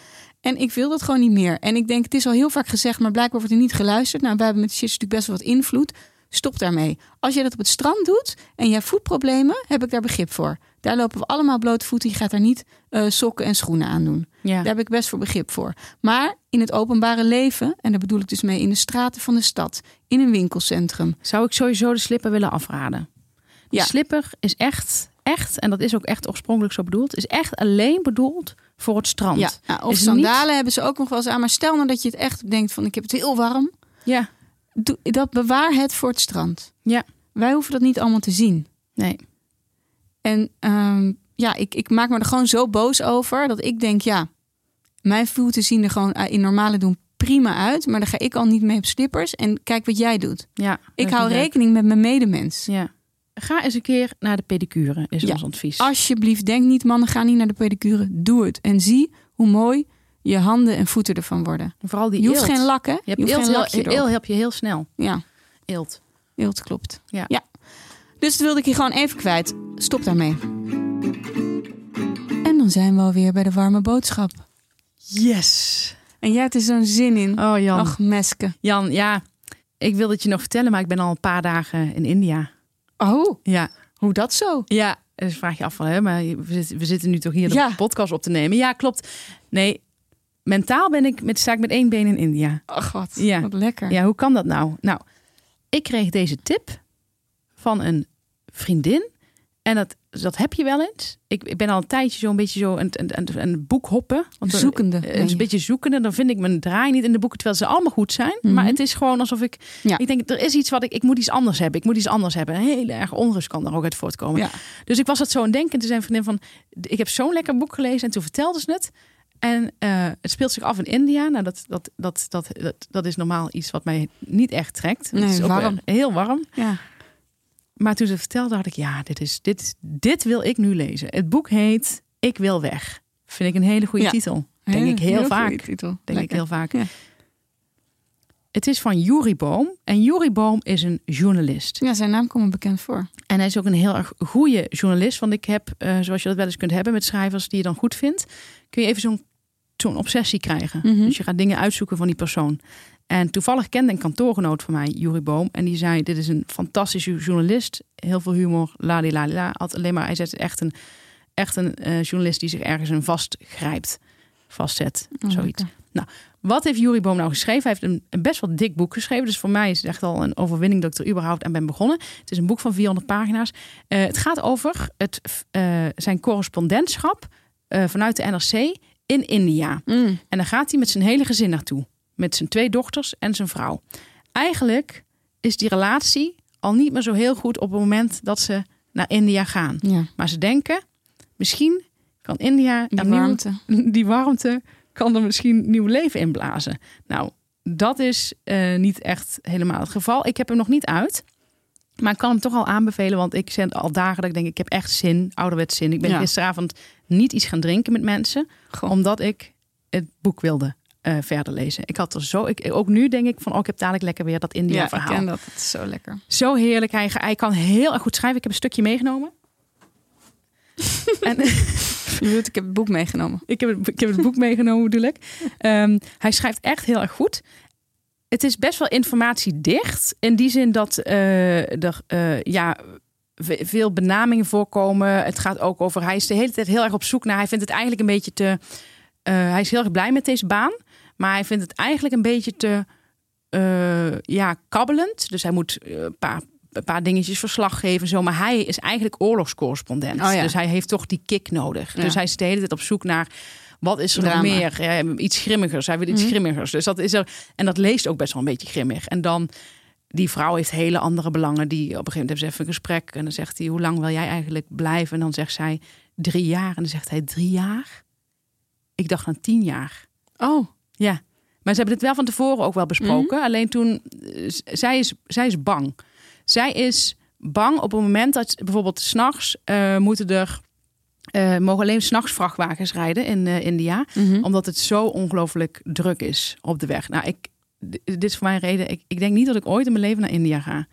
En ik wil dat gewoon niet meer. En ik denk, het is al heel vaak gezegd, maar blijkbaar wordt er niet geluisterd. Nou, we hebben met de shit natuurlijk best wel wat invloed. Stop daarmee. Als jij dat op het strand doet en je hebt voetproblemen, heb ik daar begrip voor. Daar lopen we allemaal blote voeten. Je gaat daar niet eh, sokken en schoenen aan doen. ja. Daar heb ik best voor begrip voor. Maar in het openbare leven, en daar bedoel ik dus mee in de straten van de stad, in een winkelcentrum. Zou ik sowieso de slipper willen afraden. De Ja. slipper is echt, echt, en dat is ook echt oorspronkelijk zo bedoeld, is echt alleen bedoeld voor het strand. Ja, nou, of het sandalen hebben ze ook nog wel eens aan. Maar stel nou dat je het echt denkt van ik heb het heel warm. Ja, Doe, dat bewaar het voor het strand. ja. Wij hoeven dat niet allemaal te zien. Nee. En ehm, ja, ik, ik maak me er gewoon zo boos over dat ik denk, ja, mijn voeten zien er gewoon eh, in normale doen prima uit. Maar dan ga ik al niet mee op slippers. En kijk wat jij doet. Ja, Ik hou rekening met mijn medemens. Ja. Ga eens een keer naar de pedicure, is Ja. ons advies. Alsjeblieft, denk niet, mannen, ga niet naar de pedicure. Doe het. En zie hoe mooi je handen en voeten ervan worden. Vooral die Je hoeft eelt. geen lak, hè? Je hebt hoeft eelt, geen lakje heel, heb je heel snel. Ja. Eelt. Eelt klopt. Ja. Dus dat wilde ik hier gewoon even kwijt. Stop daarmee. En dan zijn we alweer bij de warme boodschap. Yes. En jij hebt er zo'n zin in. Oh Jan. Ach, meske. Jan, ja. Ik wil het je nog vertellen, maar ik ben al een paar dagen in India. Oh, Ja. hoe dat zo? Ja, dus vraag je af van, hè, maar we zitten, we zitten nu toch hier de Ja. podcast op te nemen. Ja, klopt. Nee, mentaal ben ik met, sta ik met één been in India. Ach, wat, Ja. wat lekker. Ja, hoe kan dat nou? Nou, ik kreeg deze tip van een vriendin. En dat, dat heb je wel eens. Ik, ik ben al een tijdje zo'n beetje zo een, een, een, een boek hoppen. Want dan- Zoekende, eh, Een je. beetje zoekende. Dan vind ik mijn draai niet in de boeken, terwijl ze allemaal goed zijn. Mhm. Maar het is gewoon alsof ik... Ja. Ik denk, er is iets wat ik... Ik moet iets anders hebben. Ik moet iets anders hebben. Een hele erg onrust kan er ook uit voortkomen. Ja. Dus ik was dat zo aan denken. En toen zei een vriendin van... Ik heb zo'n lekker boek gelezen. En toen vertelde ze het. En eh, het speelt zich af in India. Nou, dat, dat, dat, dat, dat, dat is normaal iets wat mij niet echt trekt. Nee, het is ook warm. wel heel warm. Ja. Maar toen ze vertelde, had ik... Ja, dit, is, dit, dit wil ik nu lezen. Het boek heet Ik wil weg. Vind ik een hele goede Ja. titel. Denk ik heel, goede vaak. titel. Denk Lekker. ik heel vaak. Ja. Het is van Yuri Boom. En Yuri Boom is een journalist. Ja, zijn naam komt me bekend voor. En hij is ook een heel erg goede journalist. Want ik heb, eh, zoals je dat wel eens kunt hebben met schrijvers die je dan goed vindt, kun je even zo'n zo'n obsessie krijgen. Mhm. Dus je gaat dingen uitzoeken van die persoon. En toevallig kende een kantoorgenoot van mij, Juri Boom. En die zei, dit is een fantastische journalist. Heel veel humor, la la la. Had alleen maar, hij zegt echt een, echt een eh, journalist die zich ergens in vastgrijpt, vastzet, Oh, zoiets. lekker. Wat heeft Juri Boom nou geschreven? Hij heeft een, een best wel dik boek geschreven. Dus voor mij is het echt al een overwinning dat ik er überhaupt aan ben begonnen. Het is een boek van 400 pagina's. Eh, het gaat over het, eh, zijn correspondentschap vanuit de NRC in India. Mm. En dan gaat hij met zijn hele gezin naartoe. Met zijn twee dochters en zijn vrouw. Eigenlijk is die relatie al niet meer zo heel goed op het moment dat ze naar India gaan. Ja, Maar ze denken, misschien kan India die warmte. [laughs] die warmte kan er misschien nieuw leven inblazen. Nou, dat is eh, niet echt helemaal het geval. Ik heb hem nog niet uit. Maar ik kan hem toch al aanbevelen, want ik zend al dagen dat ik denk, ik heb echt zin, ouderwets zin. Ik ben Ja. gisteravond niet iets gaan drinken met mensen, Goh. omdat ik het boek wilde eh, verder lezen. Ik had er zo, ik, ook nu denk ik van, oh, ik heb dadelijk lekker weer dat Ja, ik ken dat. Het is zo lekker. Zo heerlijk. Hij, hij kan heel erg goed schrijven. Ik heb een stukje meegenomen. [laughs] en, Je bedoelt, ik heb het boek meegenomen. ik, heb het, ik heb het boek meegenomen, bedoel ik. Ehm, hij schrijft echt heel erg goed. Het is best wel informatiedicht. In die zin dat eh, er eh, ja, ve- veel benamingen voorkomen. Het gaat ook over... Hij is de hele tijd heel erg op zoek naar... Hij vindt het eigenlijk een beetje te... hij is heel erg blij met deze baan. Maar hij vindt het eigenlijk een beetje te... eh, ja, kabbelend. Dus hij moet eh, een paar, een paar dingetjes verslag geven. Zo. Maar hij is eigenlijk oorlogscorrespondent. Oh ja. Dus hij heeft toch die kick nodig. Ja. Dus hij is de hele tijd op zoek naar... Wat is er nog meer? Ja, iets grimmigers. Hij wil iets Mhm. grimmigers. Dus dat is er. En dat leest ook best wel een beetje grimmig. En dan, die vrouw heeft hele andere belangen. Die op een gegeven moment hebben ze even een gesprek. En dan zegt hij: Hoe lang wil jij eigenlijk blijven? En dan zegt zij: Drie jaar. En dan zegt hij: Drie jaar? Ik dacht aan tien jaar. Oh, Ja. Maar ze hebben het wel van tevoren ook wel besproken. Mhm. Alleen toen, eh, zij is, zij is bang. Zij is bang op het moment dat bijvoorbeeld s'nachts eh moeten er, eh, mogen alleen s'nachts vrachtwagens rijden in eh, India. Mhm. Omdat het zo ongelooflijk druk is op de weg. Nou, ik, dit is voor mij een reden. Ik, ik denk niet dat ik ooit in mijn leven naar India ga.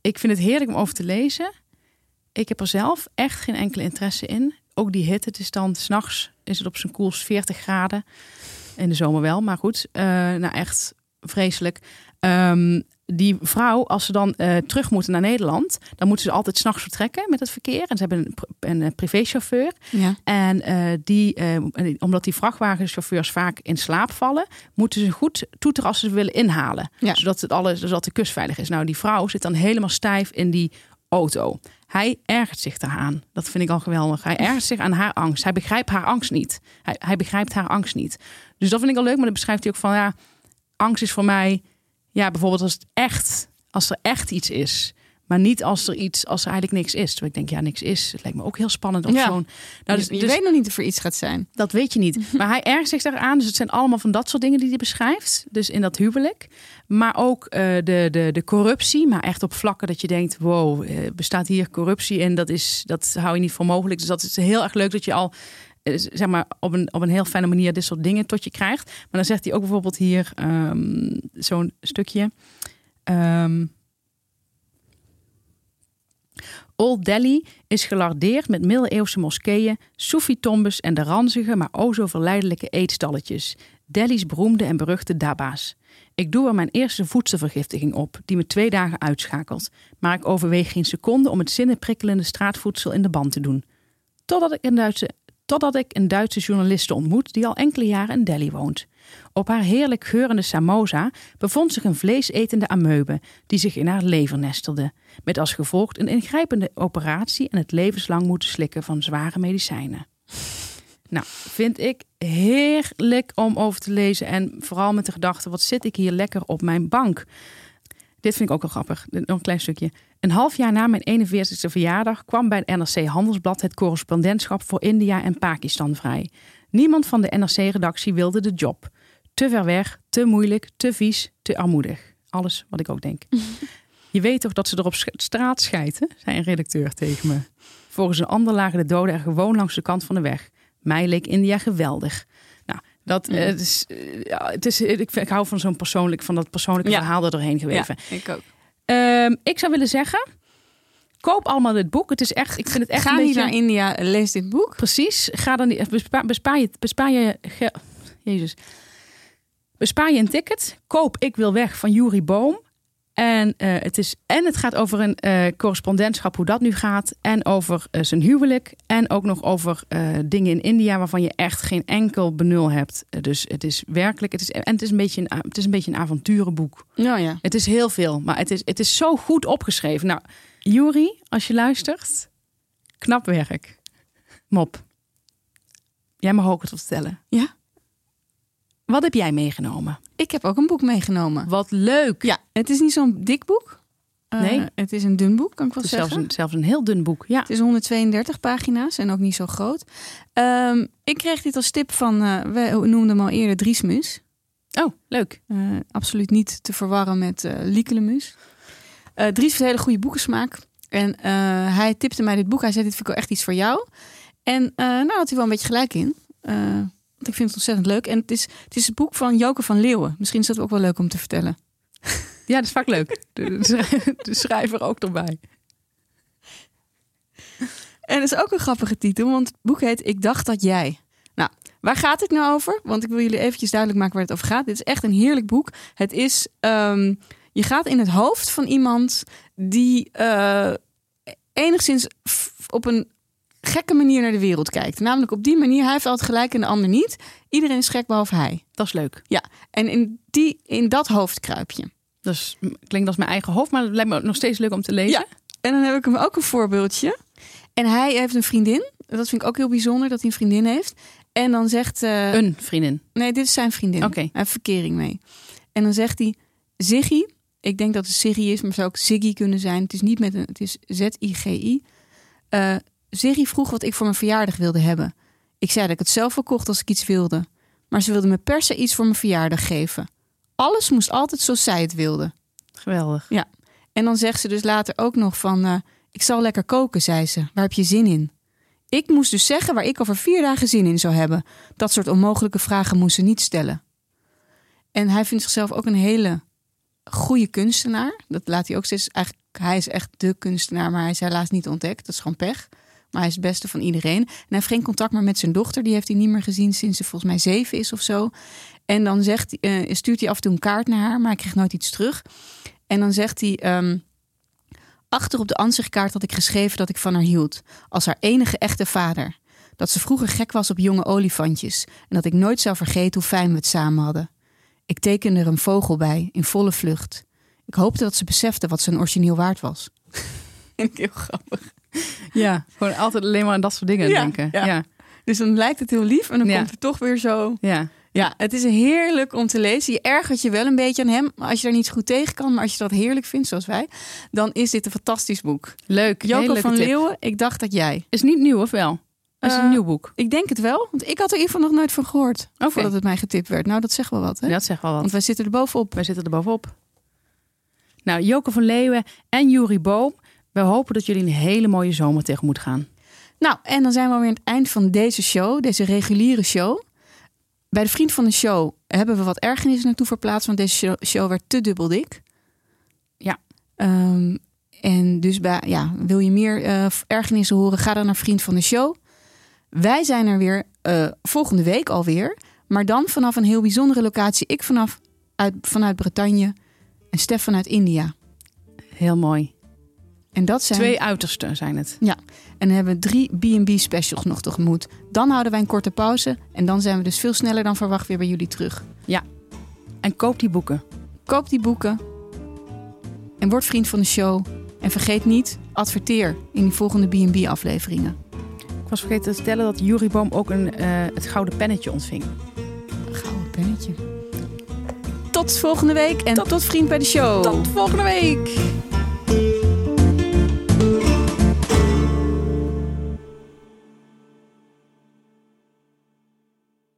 Ik vind het heerlijk om over te lezen. Ik heb er zelf echt geen enkele interesse in. Ook die hitte. Het is dan s'nachts is het op zijn koelst 40 graden. In de zomer wel, maar goed. eh, nou, echt vreselijk. Ehm, die vrouw, als ze dan eh, terug moeten naar Nederland, dan moeten ze altijd s'nachts vertrekken met het verkeer. En ze hebben een, een, eh, privéchauffeur. ja. En die, omdat die vrachtwagenchauffeurs vaak in slaap vallen, moeten ze goed toeteren als ze ze willen inhalen. Ja. Zodat, het alles, zodat de kust veilig is. Nou, die vrouw zit dan helemaal stijf in die auto. Hij ergert zich daaraan. Dat vind ik al geweldig. Hij ergert zich aan haar angst. Hij begrijpt haar angst niet. Hij, hij begrijpt haar angst niet. Dus dat vind ik al leuk. Maar dan beschrijft hij ook van ja, angst is voor mij, ja, bijvoorbeeld als het echt, als er echt iets is. Maar niet als er iets, als er eigenlijk niks is. Terwijl ik denk, ja, niks is. Het lijkt me ook heel spannend om Ja. zo'n. Nou, dus, je je dus- weet nog niet of er iets gaat zijn. dat weet je niet. [laughs] Maar hij ergert zich daaraan. Dus het zijn allemaal van dat soort dingen die hij beschrijft. Dus in dat huwelijk. Maar ook eh, de, de, de corruptie. Maar echt op vlakken dat je denkt: wow, eh, bestaat hier corruptie? En dat, is, dat hou je niet voor mogelijk. Dus dat is heel erg leuk dat je al. Eh, Zeg maar op een, op een heel fijne manier dit soort dingen tot je krijgt. Maar dan zegt hij ook bijvoorbeeld hier ehm, zo'n stukje. Ehm, Old Delhi is gelardeerd met middeleeuwse moskeeën, Soefi-tombes en de ranzige, maar o zo verleidelijke eetstalletjes. Delhi's beroemde en beruchte daba's. Ik doe er mijn eerste voedselvergiftiging op, die me twee dagen uitschakelt. Maar ik overweeg geen seconde om het zinnenprikkelende straatvoedsel in de band te doen. Totdat ik een Duitse, totdat ik een Duitse journaliste ontmoet die al enkele jaren in Delhi woont. Op haar heerlijk geurende samosa bevond zich een vleesetende amoebe die zich in haar lever nestelde. Met als gevolg een ingrijpende operatie en het levenslang moeten slikken van zware medicijnen. Nou, vind ik heerlijk om over te lezen. En vooral met de gedachte, wat zit ik hier lekker op mijn bank. Dit vind ik ook wel grappig. Nog een klein stukje. Een half jaar na mijn 41ste verjaardag kwam bij het NRC Handelsblad het correspondentschap voor India en Pakistan vrij. Niemand van de NRC-redactie wilde de job. Te ver weg, te moeilijk, te vies, te armoedig. Alles wat ik ook denk. [laughs] Je weet toch dat ze er op straat schijten, zei een redacteur tegen me. Volgens een ander lagen de doden er gewoon langs de kant van de weg. Mij leek India geweldig. Nou, dat eh, het is, eh, ja, het is, ik, ik hou van zo'n persoonlijk, van dat persoonlijke Ja. verhaal er doorheen geweven. Ja, ik ook. Ehm, ik zou willen zeggen, koop allemaal dit boek. Het is echt, ik vind het echt Ga een niet beetje... naar India, lees dit boek. Precies. Ga dan bespaar, bespaar je, bespaar je, Jezus. Bespaar je een ticket. Koop Ik wil weg van Jurie Boom. En, eh, het is, en het gaat over een eh, correspondentschap, hoe dat nu gaat. En over eh, zijn huwelijk. En ook nog over dingen in India waarvan je echt geen enkel benul hebt. Dus het is werkelijk. Het is, en het is, een beetje een, het is een beetje een avonturenboek. Nou ja. Het is heel veel, maar het is, het is zo goed opgeschreven. Nou, Juri, als je luistert, knap werk. Mop. Jij mag ook het vertellen. Ja. Wat heb jij meegenomen? Ik heb ook een boek meegenomen. Wat leuk. Ja, het is niet zo'n dik boek. Eh, Nee. Het is een dun boek, kan ik wel Het is zelfs zeggen. een, zelfs een heel dun boek. Ja. Het is 132 pagina's en ook niet zo groot. Ehm, ik kreeg dit als tip van, eh, we noemden hem al eerder, Driesmus. Oh, leuk. Eh, absoluut niet te verwarren met eh Liekelemus. Dries heeft een hele goede boekensmaak. En hij tipte mij dit boek. Hij zei, dit vind ik wel echt iets voor jou. En nou had hij wel een beetje gelijk in. Want ik vind het ontzettend leuk. En het is, het is het boek van Joke van Leeuwen. Misschien is dat ook wel leuk om te vertellen. [laughs] Ja, dat is vaak leuk. [laughs] De, de, de schrijver ook erbij. En het is ook een grappige titel, want het boek heet Ik dacht dat jij. Nou, waar gaat het nou over? Want ik wil jullie eventjes duidelijk maken waar het over gaat. Dit is echt een heerlijk boek. Het is, ehm, je gaat in het hoofd van iemand die eh, enigszins op een gekke manier naar de wereld kijkt. Namelijk op die manier, hij heeft altijd gelijk en de ander niet. Iedereen is gek behalve hij. Dat is leuk. En in, die, in dat hoofd kruip je. Dat is, klinkt als mijn eigen hoofd, maar het lijkt me nog steeds leuk om te lezen. Ja. En dan heb ik hem ook een voorbeeldje. En hij heeft een vriendin. Dat vind ik ook heel bijzonder dat hij een vriendin heeft. En dan zegt. eh, Een vriendin. Nee, dit is zijn vriendin. Oké. Hij heeft verkering mee. En dan zegt hij: Ziggy. Ik denk dat het Ziggy is, maar zou ook Ziggy kunnen zijn. Het is niet met een. Het is Z-I-G-I. Ziggy vroeg wat ik voor mijn verjaardag wilde hebben. Ik zei dat ik het zelf wel kocht als ik iets wilde. Maar ze wilde me per se iets voor mijn verjaardag geven. Alles moest altijd zoals zij het wilde. Geweldig. En dan zegt ze dus later ook nog van... eh, ik zal lekker koken, zei ze. Waar heb je zin in? Ik moest dus zeggen waar ik over vier dagen zin in zou hebben. Dat soort onmogelijke vragen moest ze niet stellen. En hij vindt zichzelf ook een hele goede kunstenaar. Dat laat hij ook steeds... Eigenlijk, hij is echt de kunstenaar, maar hij is helaas niet ontdekt. Dat is gewoon pech. Maar hij is het beste van iedereen. En hij heeft geen contact meer met zijn dochter. Die heeft hij niet meer gezien sinds ze volgens mij zeven is of zo. En dan zegt, eh, stuurt hij af en toe een kaart naar haar, maar hij krijgt nooit iets terug. En dan zegt hij... ehm, Achter op de ansichtkaart had ik geschreven dat ik van haar hield. Als haar enige echte vader. Dat ze vroeger gek was op jonge olifantjes. En dat ik nooit zou vergeten hoe fijn we het samen hadden. Ik tekende er een vogel bij, in volle vlucht. Ik hoopte dat ze besefte wat zijn origineel waard was. [laughs] Heel grappig. [laughs] Ja, gewoon altijd alleen maar aan dat soort dingen Ja, denken. ja. Ja. Dus dan lijkt het heel lief en dan Ja. komt het toch weer zo. ja. Ja, het is heerlijk om te lezen. Je ergert je wel een beetje aan hem, maar als je daar niet goed tegen kan, maar als je dat heerlijk vindt, zoals wij, dan is dit een fantastisch boek. Leuk. Joko van tip. Leeuwen, ik dacht dat jij. Is niet nieuw of wel? Is het Eh, een nieuw boek? Ik denk het wel, want ik had er in ieder geval nog nooit van gehoord. Voordat het mij getipt werd. Nou, dat zegt wel wat, hè? Dat zegt wel wat. Want wij zitten er bovenop. Wij zitten er bovenop. Nou, Joke van Leeuwen en Juri Boom. We hopen dat jullie een hele mooie zomer tegemoet gaan. Nou, en dan zijn we alweer aan het eind van deze show, deze reguliere show. Bij de vriend van de show hebben we wat ergernissen naartoe verplaatst, want deze show, werd te dubbel dik. Ja. Ehm, en dus bij, ja, wil je meer eh, ergernissen horen, ga dan naar vriend van de show. Wij zijn er weer eh, volgende week alweer, maar dan vanaf een heel bijzondere locatie. Ik vanaf uit, vanuit Bretagne en Stef vanuit India. Heel mooi. En dat zijn Twee uitersten zijn het. En dan hebben we drie B&B specials nog tegemoet. Dan houden wij een korte pauze. En dan zijn we dus veel sneller dan verwacht weer bij jullie terug. En koop die boeken. Koop die boeken. En word vriend van de show. En vergeet niet, adverteer in die volgende B&B afleveringen. Ik was vergeten te vertellen dat Juri Boom ook een, eh, het gouden pennetje ontving. Gouden pennetje. Tot volgende week en tot, tot vriend bij de show. Tot volgende week!